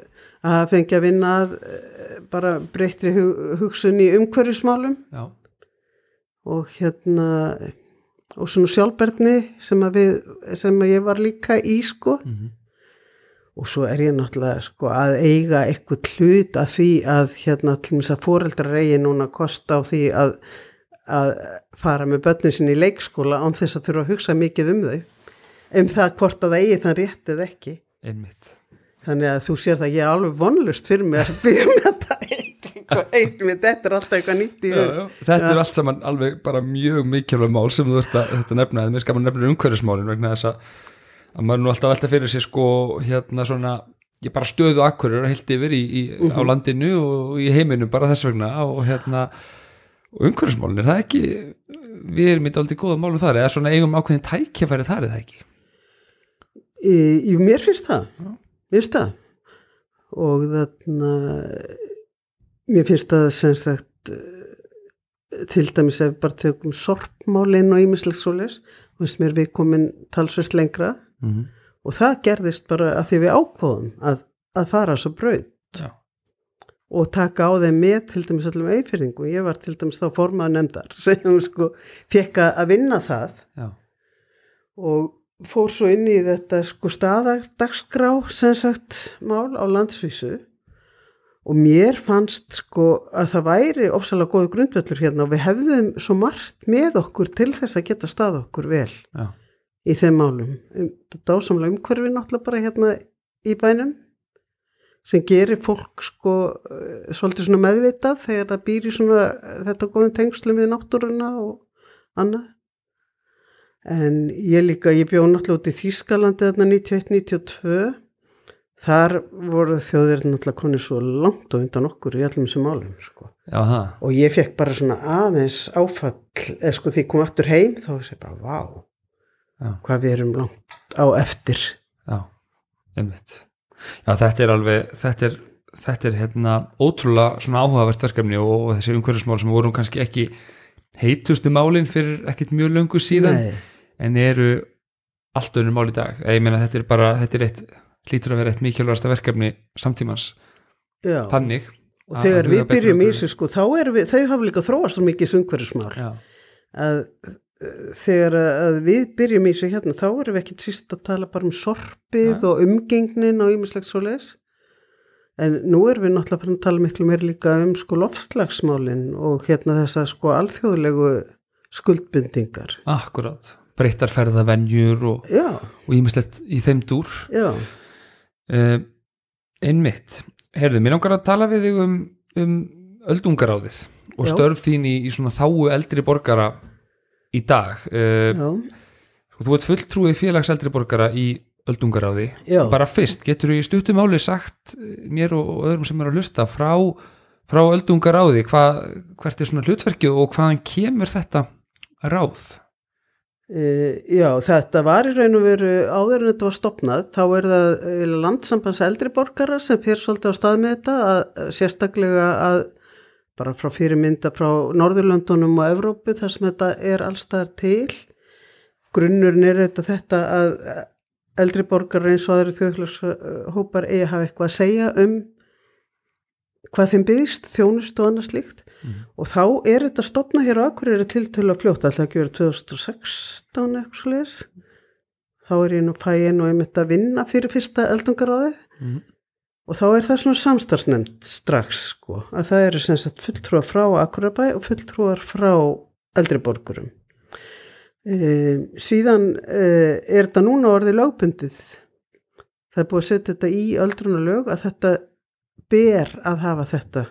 að hafa fengið að vinna að eh, bara breyttri hug, hugsun í umhverfismálum. Já, og hérna og svona sjálfberðni sem að við sem að ég var líka í sko. Mhm. Og svo er ég náttúrulega sko að eiga eitthvað hlut að því að hérna til þess að foreldrar eigi núna kosta á því að, að fara með börnin sinni í leikskóla án þess að þurfa að hugsa mikið um þau. Um það hvort að það eigi þann rétt eða ekki. Einmitt. Þannig að þú sér það ég er alveg vonlust fyrir mig að byrja með þetta einmitt, þetta er alltaf eitthvað nýtt. Þetta er allt saman alveg bara mjög mikilvæg mál sem þú ert að nefna, eða mér skaman nefnir umhverfismálin vegna þess að, að maður er nú alltaf velta fyrir sér sko hérna svona ég bara stöðu akkurir að heilt yfir í, í, á landinu og í heiminu bara þess vegna og hérna og umhverfismálin, er það ekki við erum í dálítið góða málum þar eða svona eigum ákveðin tækjafæri þar eða ekki? Í, í mér finnst það, mér finnst það. Og þarna mér finnst það sem sagt eh, til dæmis ef bara tökum sorpmálin og ímislega svoleiðis, þú veist mér við komin talsvert lengra mm -hmm. og það gerðist bara að því við ákváðum að, að fara svo brauð Já, og taka á þeim með til dæmis öllum eifyrðingu. Ég var til dæmis þá formaður nefndar [LAUGHS] sem sko fekk að vinna það. Já, og fór svo inn í þetta sko staðardagsgrá sem sagt mál á landsvísu. Og mér fannst sko að það væri ofsalega góðu grundvöllur hérna og við hefðum svo margt með okkur til þess að geta stað okkur vel. Já, í þeim málum. Um, þetta ásamlega umhverfi náttúrulega bara hérna í bænum sem gerir fólk sko eh, svolítið svona meðvitað þegar það býr í svona eh, þetta góðum tengslum við náttúruna og annað. En ég líka, ég bjóð náttúrulega út í Þýskalandi þarna 91-92 þar voru þjóðverðin náttúrulega konið svo langt og undan okkur í allum þessum málum sko. já, það Og ég fekk bara svona aðeins áfall, eða sko því ég kom aftur heim þá sé bara, vá, Já. hvað við erum langt á eftir. Já, einmitt. Já, þetta er alveg þetta er, þetta er hérna ótrúlega svona áhugavert verkefni og, og þessi umhverfismál sem voru kannski ekki heitustu málin fyrir ekkit mjög löngu síðan Nei, en eru allt önnur mál í dag. Ég meina þetta er bara, þetta er eitt hlýtur að vera eitt mikilvægasta verkefni samtímans. Já. þannig og þegar við byrjum í þessu sko, þá erum við, þau hafa líka þróast svo mikið sungverðismál Já, að þegar að við byrjum í þessu hérna, þá erum við ekki síst að tala bara um sorpið Nei. og umgengnin og ýmislegt svo leis en nú erum við náttúrulega farin að tala miklu meir líka um sko loftslagsmálin og hérna þessa sko alþjóðlegu skuldbindingar. Akkurat. Breyttar ferðavenjur og, og ímislegt í þeim dúr. Já, uh, einmitt. Herðu, mér langar að tala við þig um, um öldungaráðið og Já. störf þín í, í svona þáu eldri borgara í dag uh, þú ert fulltrúið félags eldri borgara í öldungaráði. Já. bara fyrst, getur þú í stuttum máli sagt eh, mér og, og öðrum sem er að hlusta frá, frá öldungaráði hva, hvert er svona hlutverkið og hvaðan kemur þetta ráð? Uh, já, þetta var í raun og veru áður en þetta var stopnað, þá er það landsambands eldri borgara sem fyrir svolítið á stað með þetta, að sérstaklega að bara frá fyrirmynda frá Norðurlöndunum og Evrópu þar sem þetta er allstaðar til. Grunnurinn er þetta, þetta að eldri borgara eins og aðri þjóðfélagshópar eigi að hafa eitthvað að segja um hvað þeim byggist, þjónust og annað slíkt og þá er þetta stopna hér á Akureyri til til að fljóta alltaf ekki verið 2016 eitthvað leis þá er ég nú fæin og einmitt að vinna fyrir fyrsta eldungaráði Mhm. Og þá er það svona samstarfsnefnd strax sko, að það eru sem sagt fulltrúar frá Akureyrabæ og fulltrúar frá eldriborgurum e, síðan e, er þetta núna orðið lögbundið? Það er búið að setja þetta í öldrunarlög að þetta ber að hafa þetta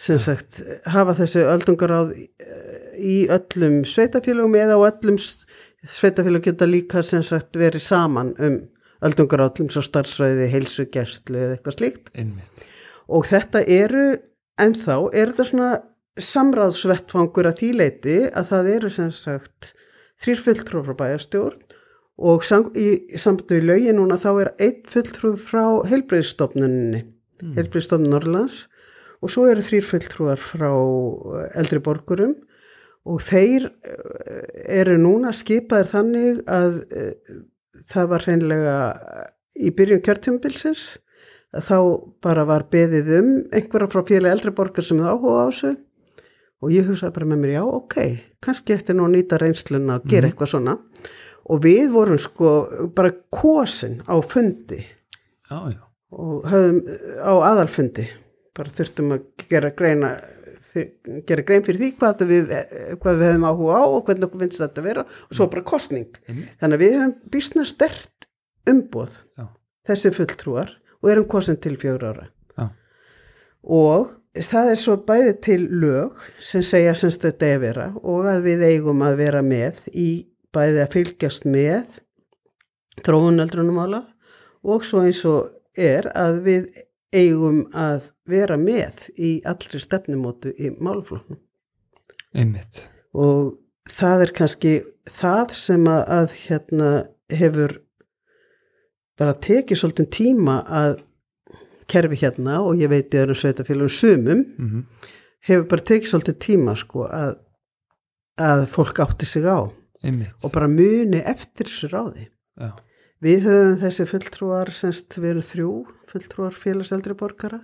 sem sagt hafa þessi öldungaráð í öllum sveitafélagum eða á öllum sveitafélag geta líka sem sagt verið saman um öldungaráð til svo starfsvæði, heilsugerstlu eða eitthvað slíkt. Einmitt. Og þetta eru ennþá, er þetta svona samráðsvettfangur að því leiti að það eru sem sagt þrýr fulltrú frá bæjarstjórn og sam, í við lögin núna þá er einn fulltrú frá heilbreyðstofnunni, mm. heilbreyðstofnun Norrlands og svo eru þrýr fulltrúar frá eldri borgurum og þeir eh, eru núna skipaðir þannig að eh, það var hreinlega í byrjun kjörtjumbilsins þá bara var beðið um einhverja frá félagi eldri borgar sem það áhuga á þessu. Og ég hugsaði bara með mér, já, ok, kannski eftir nú að nýta reynsluna að gera eitthvað svona. Og við vorum sko bara kosin á fundi. Já, já, og höfum á aðalfundi. Bara þurftum að gera greina fyr, gera grein fyrir því hvað við, hvað við hefum áhuga á og hvernig okkur finnst þetta að vera. Og svo bara kostning einmitt þannig að við hefum bísna stert umboð já, þessi fulltrúar og erum kosin til fjögur ára. Já, og það er svo bæði til lög sem segja semst þetta er vera og að við eigum að vera með í bæði að fylgjast með tróunöldrunumála og svo eins og er að við eigum að vera með í allri stefnumótu í málflóknum einmitt. Og það er kannski það sem að, að hérna hefur bara tekið svolítið tíma að kerfi hérna og ég veit ég er um sveitafélagum sumum mm hefur bara tekið svolítið tíma sko að, að fólk átti sig á einmitt. og bara muni eftir þessu ráði. já, Við höfum þessi fulltrúar, semst við erum þrjú fulltrúar félagseldri borgara.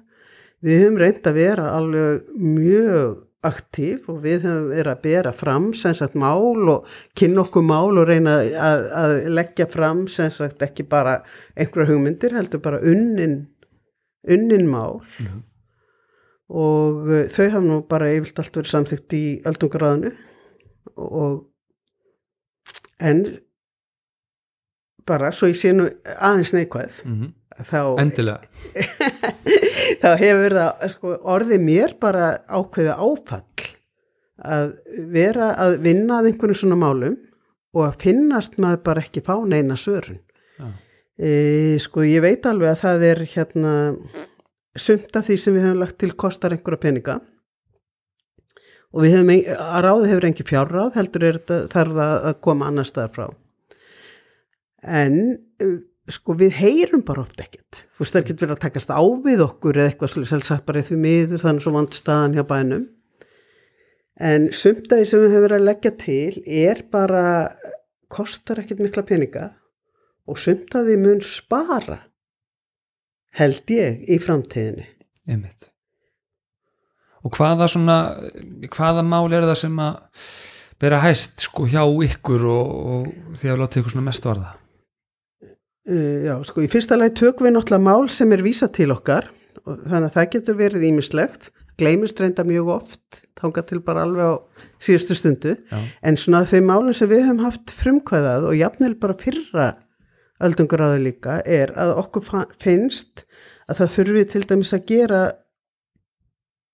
Við höfum reynd að vera alveg mjög aktív og við höfum verið að bera fram sem sagt mál og kynna okkur mál og reyna að, að leggja fram sem sagt ekki bara einhverja hugmyndir, heldur bara unnin, unnin mál Mhm. og uh, þau hafa nú bara yfirlt allt verið samþygt í öldungaráðinu og en bara svo ég sé nú aðeins neikvæð mm þá, endilega. [LAUGHS] Þá hefur það sko, orðið mér bara ákveðu áfall að vera að vinna að einhvern svona málum og að finnast maður bara ekki fá neina svörun. Já, e, sko ég veit alveg að það er hérna sumt af því sem við höfum lagt til kostar einhverja peninga. Og við höfum, að ráði hefur engi fjárráð heldur er þetta þarf að koma annar staðar frá. En sko við heyrum bara oft ekkert. Þú veist það er ekki verið að takast á við okkur eða eitthvað svolítið selvsagt bara því miður þannig svo vant staðan hjá bænum. En sumt af því sem við höfum verið að leggja til er bara kostar ekkert mikla peninga og sumt af því mun spara held ég í framtíðinni. Einmitt. Og hvaða svona hvaða mál er það sem að bera hæst sko hjá ykkur og, og því að láta ykkur svona mest varða já, sko, í fyrsta lagi tökum við náttúrulega mál sem er vísa til okkar og þannig að það getur verið ímislegt, gleymist reyndar mjög oft, þangað til bara alveg á síðustu stundu, já, en svona þau málum sem við höfum haft frumkvæðað og jafnvel bara fyrra öldungaráðu líka er að okkur finnst að það þurfi til dæmis að gera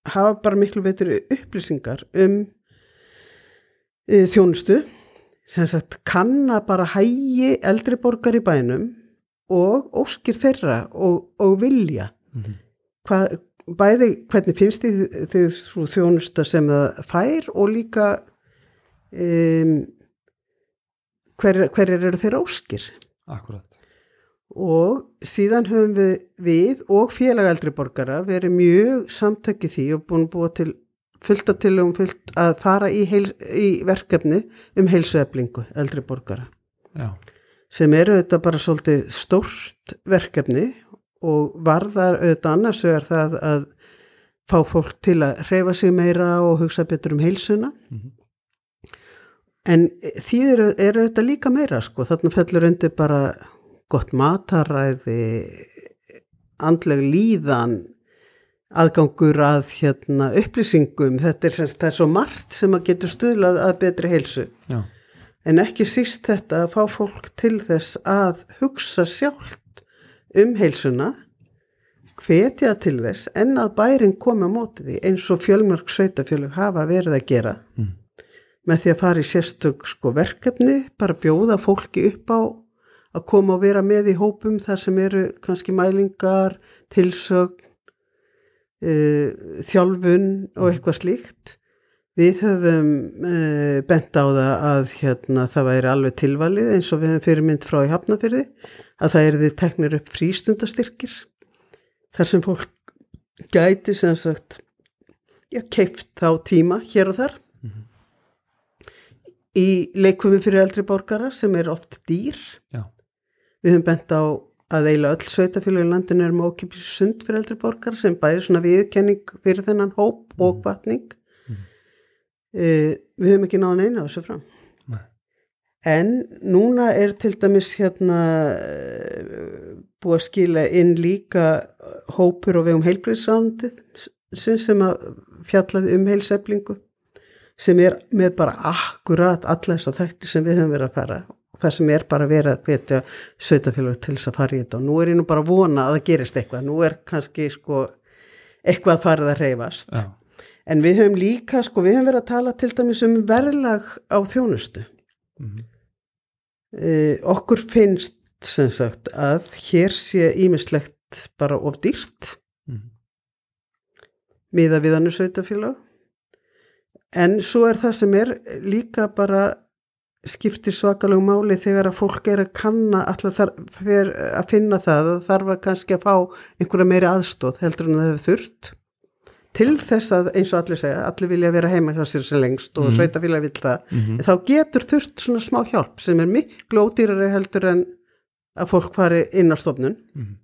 hafa bara miklu betur upplýsingar um uh, þjónustu. Sem sagt kanna bara hægi eldri borgar í bænum og óskir þeirra og, og vilja. Mhm. Hvað, bæði hvernig finnst þið, þið þjónusta sem það fær og líka um, hver, hverjar eru þeirra óskir? Akkurat. Og síðan höfum við, við og félag eldri borgara verið mjög samtökið því og búin búa til fullt að tilum fullt að fara í, heil, í verkefni um heilsueflingu eldri borgara. Já, sem eru auðvitað bara svolítið stórt verkefni og varðar auðvitað annars vegar það að fá fólk til að hreyfa sig meira og hugsa betur um heilsuna. Mhm. en því eru, eru auðvitað líka meira sko, þarna fellur undir bara gott mataræði andleg líðan aðgangur að hérna, upplýsingum. Þetta er, semst, er svo margt sem að getur stuðlað að betri heilsu. Já, En ekki síst þetta að fá fólk til þess að hugsa sjálft um heilsuna, hvetja til þess en að bærin komi á móti því eins og fjölmörg sveitafjölug hafa verið að gera Mm. með því að fara í sérstök sko verkefni, bara bjóða fólki upp á að koma og vera með í hópum þar sem eru kannski mælingar, tilsögn, uh, þjálfun og eitthvað slíkt. Við höfum uh, bent á það að hérna, það væri alveg tilvalið eins og við höfum fyrirmynd frá í hafnafyrði að það er þið teknir upp frístundastyrkir þar sem fólk gæti sem sagt já, keift þá tíma hér og þar. Í leikvumi fyrir eldri borgara sem er oft dýr. Já, við höfum bent á að eiginlega öll sveitafélagi í landinu er með ókipis sund fyrir eldri borgara sem bæði svona viðkenning fyrir þennan hóp og Mhm. Uh, við höfum ekki náðan eina á þessu fram. Nei. en núna er til dæmis hérna uh, búið að skila inn líka hópur og vegum heilbriðsándið sem, sem að fjallaði um heilseflingu sem er með bara akkurat alla þess að þætti sem við höfum verið að fara og það sem er bara verið að hvetja sveitafélag til þess að fara í þetta. Og nú er ég nú bara að vona að það gerist eitthvað. Nú er kannski sko eitthvað farið að reyfast já, en við höfum líka sko við höfum verið að tala til dæmis um verðlag á þjónustu Mhm. uh, okkur finnst sem sagt að hér sé ímislegt bara of dýrt Mhm. miða við hannu sveitafélag en svo er það sem er líka bara skiptir svakalög máli þegar að fólk er að kanna alltaf þarf að finna það að þarf að kannski að fá einhverja meiri aðstóð heldur en það hefur þurft til þess að eins og allir segja allir vilja vera heima hjá sér sem lengst og mm. sveitafélag vil það, Mhm. þá getur þurft svona smá hjálp sem er miklu ódýrari heldur en að fólk fari inn á stofnun Mhm.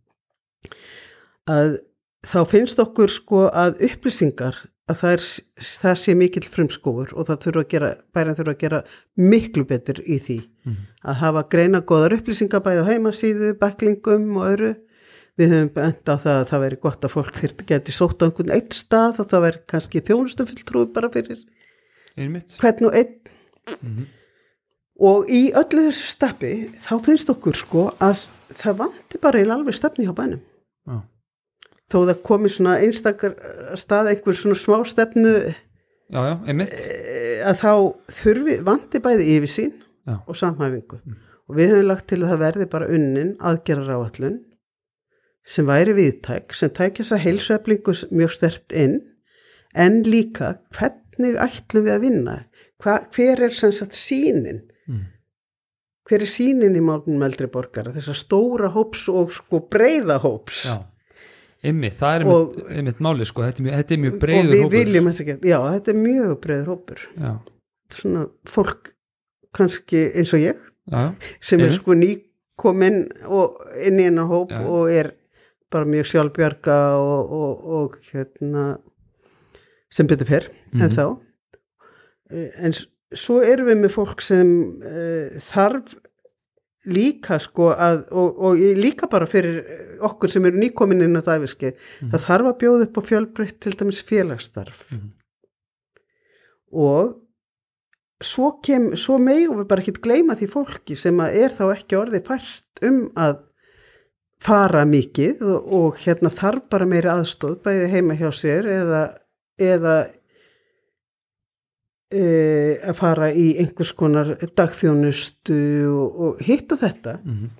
að þá finnst okkur sko að upplýsingar að það, er, það sé mikill frumskófur og það þurfa að gera, bærin þurfa að gera miklu betur í því Mhm. að hafa greina góðar upplýsingar bæði á heimasíðu, backlingum og öru við höfum bent á það að það veri gott að fólk þyrti geti sótt á einhvern eitt stað og það veri kannski þjónustufulltrúi bara fyrir hvern og einn. Mhm. og í öllu þessu steppi þá finnst okkur sko að það vanti bara í alveg stefni hjá bænum. Já. þó það komi svona einstakar stað einhver svona smá stefnu já, já, eh, að þá þurfi vanti bæði yfirsýn og samhæfingu. Og við höfum lagt til að það verði bara unnin aðgerrar áallun sem væri viðtæk, sem tækja þess að heilsueflingu mjög stert inn. En líka hvernig ætlum við að vinna? Hva, hver er sem sagt sínin Mm. hver er sínin í málunum eldri borgara? Þessar stóra hóps og sko breyða hóps. Já, einmitt, það er Og- einmitt, máli sko, þetta er mjög, þetta er mjög og breiður við hópur. viljum þess að gera, já þetta er mjög breyður hópur. Já, svona fólk kannski eins og ég já, sem er sko nýkomin og inn í hennar hóp Já. og er bara mjög sjálfbjarga og, og, og hérna sem betur fer en Mhm. þá Eh, en svo erum við með fólk sem uh, þarf líka sko að og, og líka bara fyrir okkur sem eru nýkomin inn á það æfiski það þarf að bjóða upp á fjölbreytt til dæmis félagsstarf Mhm. og svo, kem, svo megum við bara ekki gleyma því fólki sem að er þá ekki orðið fært um að fara mikið og, og hérna þarf bara meiri aðstóð bæði heima hjá sér eða, eða e, að fara í einhvers konar dagþjónustu og, og hitt og þetta. Mhm.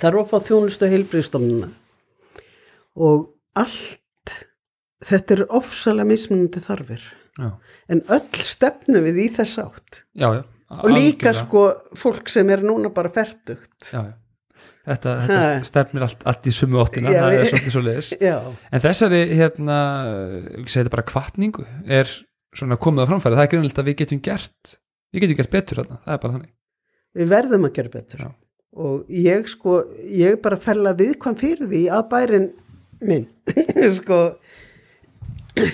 þarf að fá þjónustu heilbriðstofnuna og allt þetta er ofsalega mismunandi þarfir. Já, en öll stefnu við í þess átt. Já, já og líka sko fólk sem er núna bara ferdugt já, já. Þetta, þetta stefnir allt, allt í sumu óttina, það er svolítið svo leiðis. [LAUGHS] En þessari, hérna, þetta bara kvartningu, er svona komið á framfæri, það er grunilegt að við getum gert, við getum gert betur þarna, það er bara þannig. við verðum að gera betur Já. og ég sko ég bara fella viðkvæm fyrir því að bærin minn [LAUGHS] sko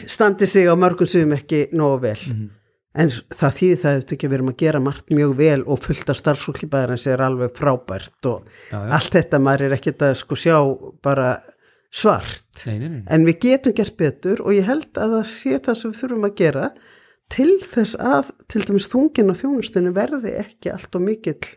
standi sig á mörgum suðum ekki nógu vel Mhm. En það þýðir það eftir ekki að við erum að gera margt mjög vel og fullt af starfsfólki bæðarins er alveg frábært og Já, já, allt þetta maður er ekkert að sko sjá bara svart. Nei, nei, nei, en við getum gert betur og ég held að það sé það sem við þurfum að gera til þess að til dæmis þungin og þjónustinu verði ekki allt og mikill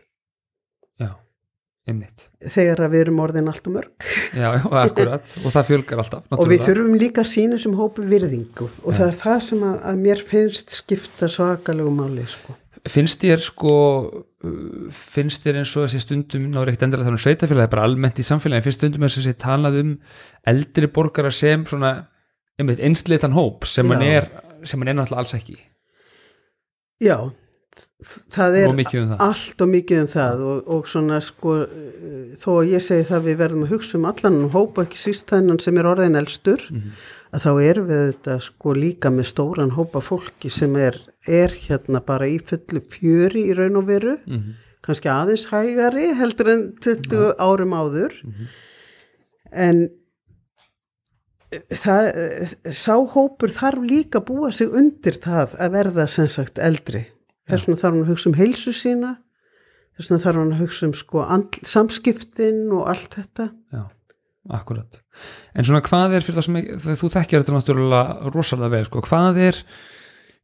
einmitt. þegar að við erum orðin allt og mörg Já, já, [LAUGHS] akkurat, og það fjölgar alltaf. og við náttúrulega. þurfum líka að sína sem hópi virðingu og það er það sem að, að mér finnst skipta svakalegu máli sko. Finnst þér sko, uh, finnst þér eins og þessi stundum, náður ekkert endilega þannig sveitafélagi, bara almennt í samfélagi, finnst stundum eins og þessi talað um eldri borgara sem svona, einmitt, einslitan hóp sem hann Já. er, sem hann er náttúrulega alls ekki. já, það er Og um það. allt og mikið um það og, og svona sko þó að ég segi það við verðum að hugsa um allan og hópa ekki síst þennan sem er orðin elstur Mhm. að þá erum við þetta sko líka með stóran hópa fólki sem er, er hérna bara í fullu fjöri í raun og veru Mhm. kannski aðeins hægari heldur en 20 árum áður en það, sá hópur þarf líka búa sig undir það að verða sem sagt eldri þess vegna þarf hann að hugsa um heilsu sína þess vegna þarf hann að hugsa um sko samskiptin og allt þetta Já, akkurat. En svona hvað er fyrir það sem, þegar þú þekkjar þetta náttúrulega rosalega vel, sko, hvað er,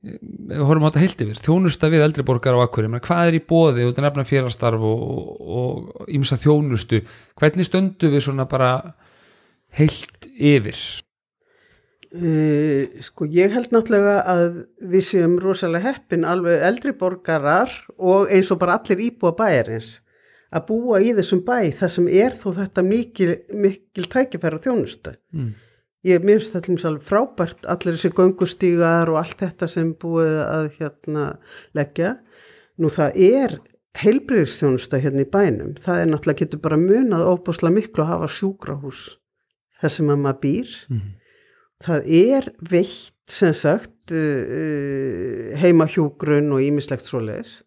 við horfum á þetta heilt yfir, þjónusta við eldri borgar á menn hvað er í bóði út að nefna félagstarf og ímsa þjónustu, hvernig stöndu við svona bara heilt yfir? Uh, sko ég held náttúrulega að við séum rosalega heppin alveg eldri borgarar og eins og bara allir íbúa bæjarins að búa í þessum bæ þar sem er þó þetta mikil, mikil tækifæra þjónusta. Mm. ég minnst mér alveg frábært allir þessi göngustígar og allt þetta sem búið að hérna leggja nú það er heilbriðstjónusta hérna í bænum það er náttúrulega getur bara munað óbúslega miklu að hafa sjúkrahús þar sem að maður býr Mhm. Það er veitt sem sagt uh, heimahjúgrun og ímislegt svoleiðis.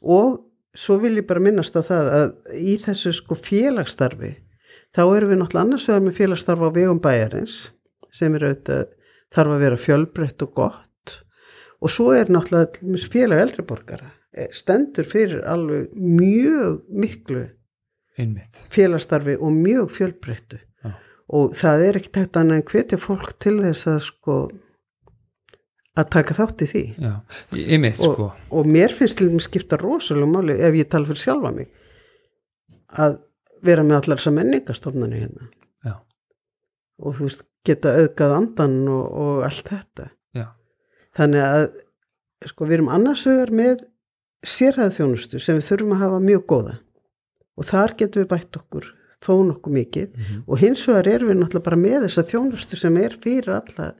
Og svo vil ég bara minnast á það að í þessu sko félagsstarfi þá erum við náttúrulega annars vegar með félagsstarfi á vegum bæjarins sem er auðvitað þarf að vera fjölbreytt og gott. Og svo er náttúrulega félag eldriborgara eh, stendur fyrir alveg mjög miklu einmitt. félagsstarfi og mjög fjölbreyttu. Og það er ekkert hægt annað en hvetja fólk til þess að sko að taka þátt í því. Já, einmitt og, sko. og mér finnst til þeim skipta rosalega máli ef ég tala fyrir sjálfa mig að vera með allar þessar menningastofnani hérna. Já, og þú veist geta auðgað andan og, og allt þetta. Já, þannig að sko við erum annars vegar með sérhæða þjónustu sem við þurfum að hafa mjög góða. Og þar getum við bætt okkur þó nokkuð mikið Mhm. og hins vegar erum við náttúrulega bara með þessa þjónustu sem er fyrir alla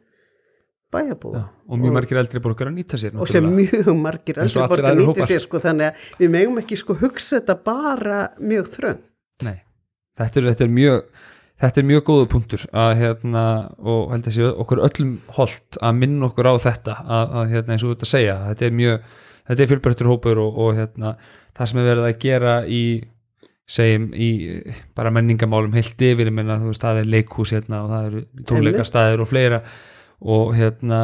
bæjarbúa já og mjög margir eldri borgar að nýta sér og sem náttúrulega. mjög margir eldri borgar nýti hópar. sér sko þannig að við megum ekki sko hugsa þetta bara mjög þrönd Nei, þetta er, þetta er mjög þetta er mjög góða punktur að hérna og held að sé okkur öllum holdt að minna okkur á þetta að, að hérna eins og að segja þetta er mjög, þetta er fjölbreyttur hópur og, og hérna það sem er verið að gera í segjum í bara menningamálum heilt yfir, ég meina þú veist það er leikhús hérna og það eru tónleikastæðir og fleira og hérna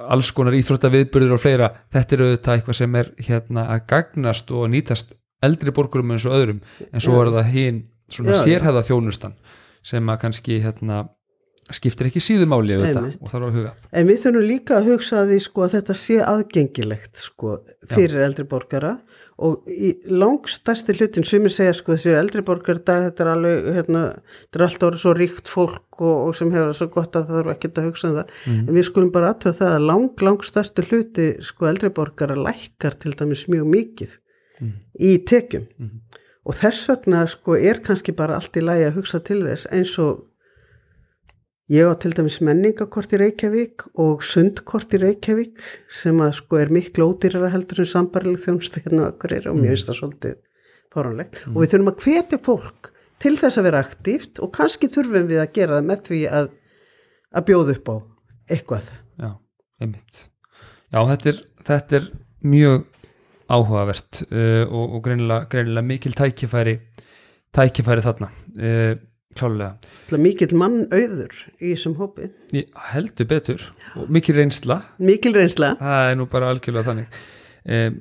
alls konar íþrótta viðbyrður og fleira. Þetta er auðvitað eitthvað sem er hérna að gagnast og nýtast eldri borgurum eins og öðrum. En svo er það hinn svona sérhæða þjónustan sem að kannski hérna skiptir ekki síðumáli og þarf að huga En við þurfum líka að hugsa að því sko að þetta sé aðgengilegt sko fyrir eldri borgara. Og í langstæsti hlutin sumir segja sko þessi eldri borgar dag þetta er alveg hérna, þetta er alltaf orðið svo ríkt fólk og, og sem hefur það svo gott að það þarf ekki að hugsa um það. En við skulum bara aðtöða það að lang, langstæsti hluti sko eldri borgara lækkar til dæmis mjög mikið í tekjum. Og þess vegna sko er kannski bara allt í lagi að hugsa til þess eins og Ég á til dæmis menningakort í Reykjavík og sundkort í Reykjavík sem að sko er miklu ódýrara heldur en sambarileg þjónustu hérna á Akureyri og mér finnst það svolítið fáránlegt. Og við þurfum að hvetja fólk til þess að vera aktíft og kannski þurfum við að gera það með því að, að bjóða upp á eitthvað. Já, einmitt. Já, þetta er, þetta er mjög áhugavert uh, og, og greinilega, greinilega mikil tækifæri tækifæri þarna. Uh, klálega er mikill mann auður í þessum hópi. Ég heldur betur og mikil reynsla Mikil reynsla. það er nú bara algjörlega þannig um,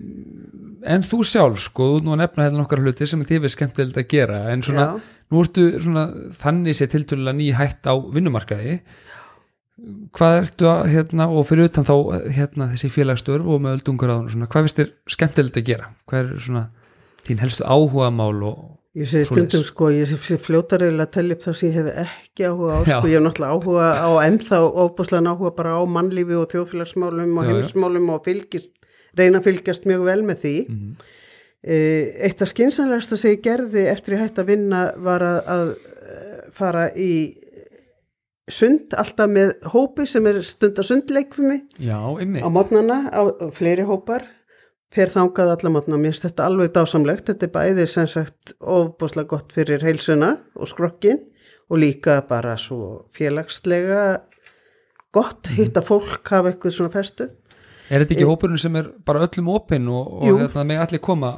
en þú sjálf sko, þú nú að nefna hérna okkar hluti sem þið er skemmtilegt að gera en svona, Já. nú ertu svona þannig sé tiltölulega ný hætt á vinnumarkaði hvað ertu að hérna, og fyrir utan þá hérna, þessi félagsstörf og með öldungur á svona, hvað finnst þér skemmtilegt að gera hvað er svona þín helstu áhuga mál og Ég Svoleiðis. stundum sko, ég sé fljótar eiginlega að tellja upp það sem ég hef ekki áhuga á, sko, ég hef náttúrulega áhuga á ennþá óbúslega áhuga bara á mannlífi og þjóðfélagsmálum og heimsmálum og fylgist, reyna að fylgjast mjög vel með því. Mhm. Eh, Eitt af skynsanlegasta sem ég gerði eftir ég hætti að vinna var að, að eh, fara í sund alltaf með hópi sem er stund að sundleik fyrir mig já, einmitt á mótnana, á fleiri hópar fer þangað alla mótna, mér finnst þetta alveg dásamlegt, þetta er bæði sem sagt ofbúslega gott fyrir heilsuna og skrokkin og líka bara svo félagslega gott hitta fólk hafa eitthvað svona festu. Er þetta ekki hópurinn sem er bara öllum opinn og, og Jú. hérna, með allir koma?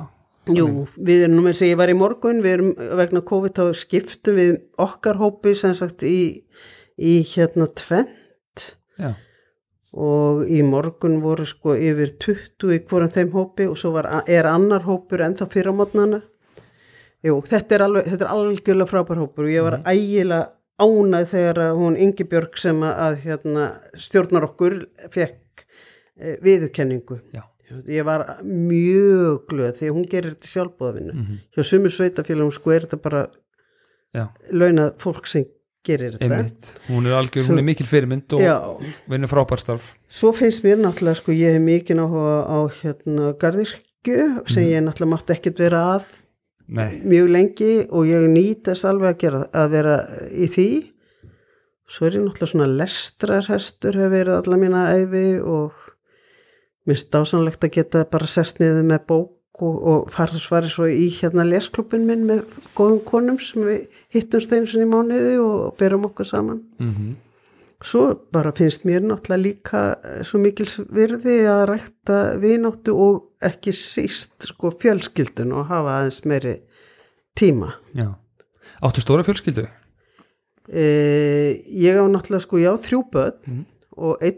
Jú, við erum að segja, ég var í morgun, við erum vegna COVID þá skiptum við okkar hópi sem sagt í, í hérna tvent já, og í morgun voru sko yfir 20 í hvorum þeim hópi og svo var, er annar hópur ennþá fyrir á mótnana. Jú, þetta er, alveg, þetta er algjörlega frábær hópur og ég var ægilega ánæð þegar hún Ingi Björg sem að, hérna, stjórnar okkur fekk e, viðurkenningu. já, Ég var mjög glöð því hún gerir þetta sjálfbóðavinu. Mhm. Hjá sumur sveitafélagum sko er þetta bara launað fólk sem gerir þetta. hún er algjör, Svo- hún er mikil fyrirmynd og vinnur frábærstarf Svo finnst mér náttúrulega sko ég hef mikið áhuga á hérna gardirkju sem ég náttúrulega mátti ekkert vera að Nei, mjög lengi og ég nýt þess alveg að gera að vera í því. Svo er ég náttúrulega svona lestrarhestur hefur verið alla mína æfi og minnst dásanlegt að geta bara sest niður með bók og, og farið og svarið svo í hérna lesklubin minn með góðum konum sem við hittumst einu sinni í mánuði og berum okkur saman mm Svo bara finnst mér náttúrulega líka eh, svo mikils virði að rækta vináttu og ekki síst sko fjölskyldun og hafa aðeins meiri tíma. Já. Áttu stóra fjölskyldu? E, ég á náttúrulega sko, já, þrjú börn Mhm. og einn,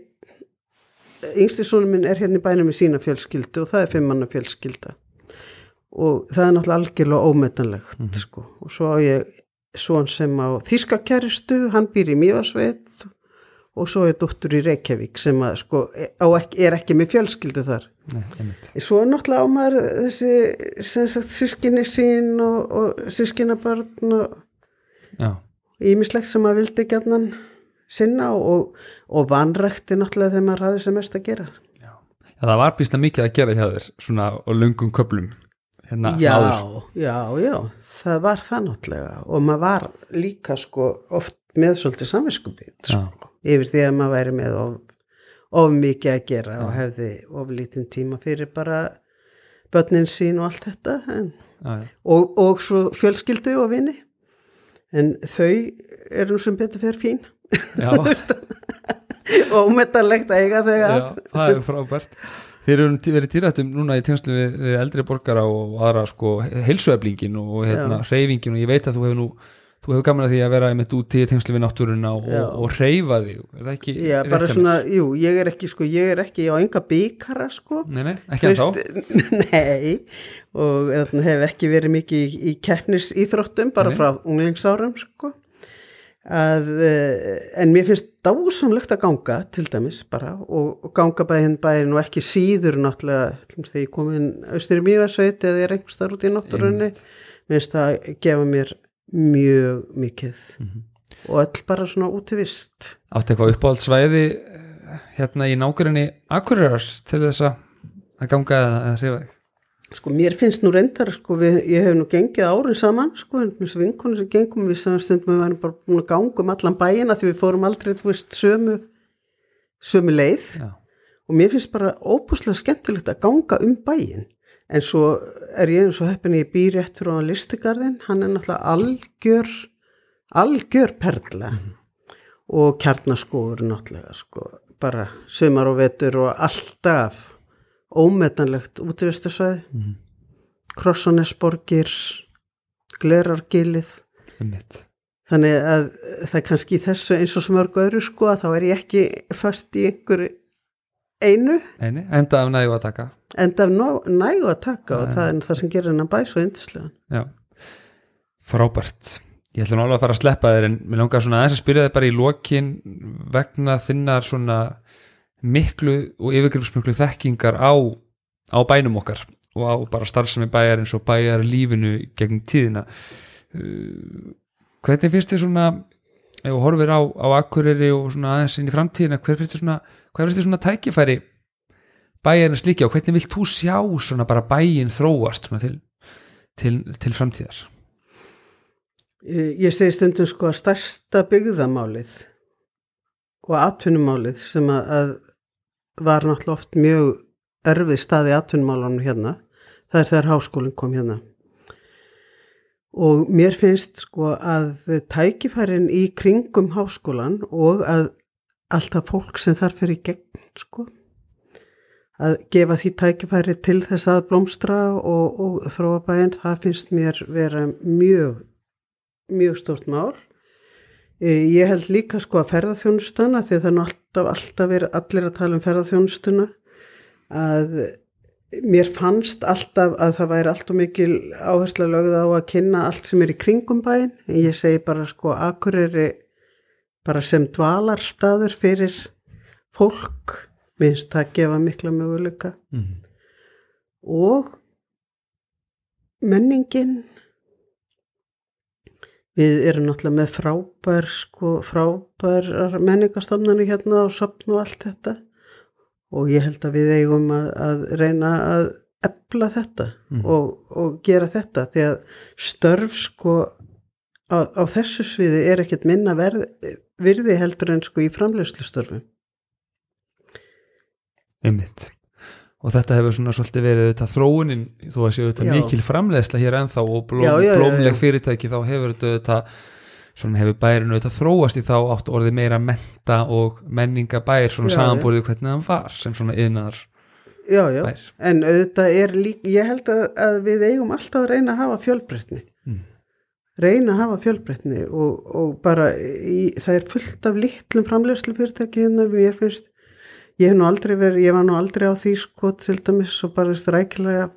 yngsti sónum minn er hérna í bænum með sína fjölskyldu og það er fimmanna fjölskylda og það er náttúrulega algjörlega ómetanlegt Mhm. sko og svo á ég svon sem á Þískakæristu, hann býr í Mývasveit og svo er dóttur í Reykjavík sem að sko á ekki, er ekki með fjölskyldu þar. Nei. Svo er náttúrulega á maður þessi sískinni sín og, og sískinabörn og ímislegt sem maður vildi gætnan sinna og, og vanrækti náttúrulega þegar maður hafði sem mest að gera. Já. Já, það var býst mikið að gera hjá þér, svona á löngum köplum. Hérna, já, áður. já, já, það var það náttúrulega. Og maður var líka sko oft með svolítið samvinskupið sko, yfir því að maður væri með of, of mikið að gera og hefði of lítinn tíma fyrir bara börnin sín og allt þetta en, Já, já. og, og svo fjölskyldu og vini. En þau eru sem betur fyrir fín. Já, og [LAUGHS] ómetanlegt að eiga þau að. Já, það er frábært. Þeir eru verið týrættum núna í tengslu við, við eldri borgara og aðra sko heilsueflingin og hérna hreyfingin og ég veit að þú hefur nú þú hefur gaman að því að vera einmitt úti í tengslu við náttúruna og, og, og hreyfa þig er það ekki Já, bara hjá mér? svona, jú, ég er ekki sko, ég er ekki á enga bygara sko Nei, nei, ekki en þá [LAUGHS] Nei, og þarna hef ekki verið mikið í, í keppnis íþróttum bara Nei. frá unglingsárum sko. Að, eh, en mér finnst dásamlegt að ganga til dæmis bara og, og ganga bæinn bæinn og ekki síður náttúrulega þegar ég kom inn austur í mývarsveit eða ég er einhvers þar út í náttúrunni mér finnst það að gefa mér mjög mikið. Mhm. og öll bara svona útivist Áttu eitthvað uppáhaldsvæði eh, hérna í nákværinni Akureyrar til þess að ganga eða, hreyfa þig Sko mér finnst nú reyndar, sko við, ég hef nú gengið árin saman, sko, en þessu vinkonu sem gengum við saman stundum við varum bara búin að ganga um allan bæina því við fórum aldrei, þú veist, sömu, sömu leið. Já, og mér finnst bara óbúslega skemmtilegt að ganga um bæin. En svo er ég eins og heppin ég býr rétt fyrir á listigarðin, hann er náttúrulega algjör, algjör perla. Og kjarnaskóður náttúrulega, sko, bara sömar og vetur og alltaf ómetanlegt útvistarsvæði Mhm. Krossanesborgir Glerargilið þannig að það er kannski þessu eins og smörgu öðru sko að þá er ég ekki fast í einhverju einu. Eini, enda af nægu að taka. Enda af nægu að taka og það er það sem gerir hennar bæ svo yndislega Já, frábært. Ég ætla nú alveg að fara að sleppa þér en mér langar svona aðeins að spyrja þig bara í lokin vegna þinnar svona miklu og yfirgripsmiklu þekkingar á, á bænum okkar og á bara starfsemi bæjar eins og bæjar lífinu gegn tíðina. Uh, hvernig finnst þið svona ef þú horfir á, á akkuriri og svona aðeins inn í framtíðina hver finnst þið svona, svona tækifæri bæjarins líka og hvernig vilt þú sjá svona bara bæjin þróast svona til, til, til framtíðar? Ég segi stundum sko að stærsta byggðamálið og atvinnumálið sem að var náttúrulega oft mjög erfið staði atvinnumálunum hérna, það er þegar háskólinn kom hérna. Og mér finnst sko að tækifærin í kringum háskólan og að alltaf fólk sem þarf fyrir gegn sko, að gefa því tækifæri til þess að blómstra og, og þróa bæinn, það finnst mér vera mjög mjög stórt mál. Eh, Ég held líka sko að ferðarþjónustana því er nú alltaf, alltaf verið allir að tala um ferðarþjónustuna að mér fannst alltaf að það væri alltaf mikil áhersla lögð á að kynna allt sem er í kringum bæinn. En ég segi bara sko Akureyri bara sem dvalarstaður fyrir fólk minnst það gefa mikla möguleika mm. og menningin við erum náttúrulega með frábær sko, frábær menningastofnarnir hérna og sopn og allt þetta. Og ég held að við eigum að, að reyna að efla þetta Mhm. og, og gera þetta því að störf sko á, á þessu sviði er ekkert minna verð, virði heldur en sko í framlegslustorfum einmitt og þetta hefur svona svolítið verið auðvitað þróunin þó að séu auðvitað Já. mikil framleiðsla hér ennþá og blóm, Já, já, blómleg fyrirtæki þá hefur þetta auðvitað svona hefur bærin auðvitað þróast í þá átt orðið meira menta og menningabær svona samanbúrið hvernig hann var sem svona já, bær. En auðvitað er líka, ég held að, að við eigum alltaf að reyna að hafa fjölbreytni. Mm. reyna að hafa fjölbreytni og, og bara í, það er fullt af litlum framlegslu fyrirtæki hérna, ég finnst ég hef nú aldrei verið, ég var nú aldrei á því sko til dæmis og bara strækilega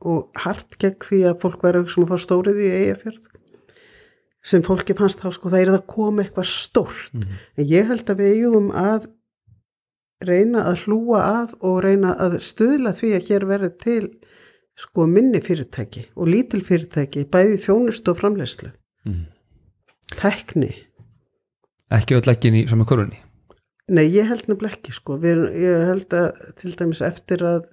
og hart gegn því að fólk væri sem að fá stórið í eigafjörð sem fólki fannst þá sko það er að koma eitthvað stórt Mhm. en ég held að við eigum að reyna að hlúa að og reyna að stuðla því að hér verði til sko minni fyrirtæki og lítil fyrirtæki bæði þjónust og framleyslu Mm. tekni ekki öll ekki í sama korunni Nei, ég held nefnilega ekki sko. Við, ég held að til dæmis eftir að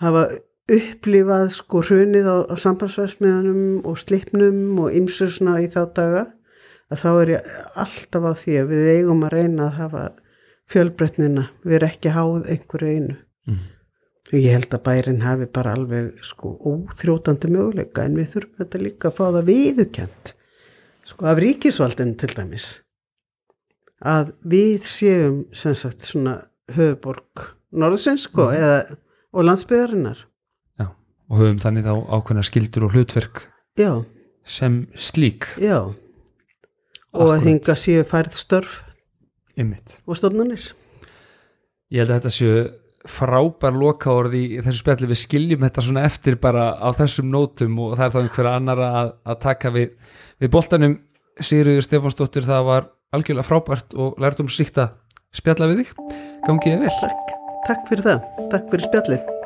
hafa upplifað sko hrunið á, á sambandsvæsmiðanum og slipnum og ymsusna í þá daga að þá er ég alltaf á því að við eigum að reyna að hafa fjölbreytnina, við erum ekki háð einhverju einu. Mm. Og ég held að bærin hafi bara alveg sko óþrótandi möguleika en við þurfum þetta líka að fá það viðukent sko af ríkisvaldin til dæmis að við séum sem sagt svona höfuborg norðsins sko Mhm. eða og landsbyðarinnar Já. og höfum þannig þá ákveðna skildur og hlutverk já, sem slík já og að Akkúrat. hinga séu færð störf Einmitt. og stofnanir ég held að þetta séu frábær lokaorði í þessu spjalli við skiljum þetta svona eftir bara á þessum nótum og það er þá einhverja annara að, að taka við, við boltanum Sigriður Stefánsdóttir það var algjörlega frábært og lærtum sýkt að spjalla við þig. Gangið þið vel. Takk, takk fyrir það, takk fyrir spjallið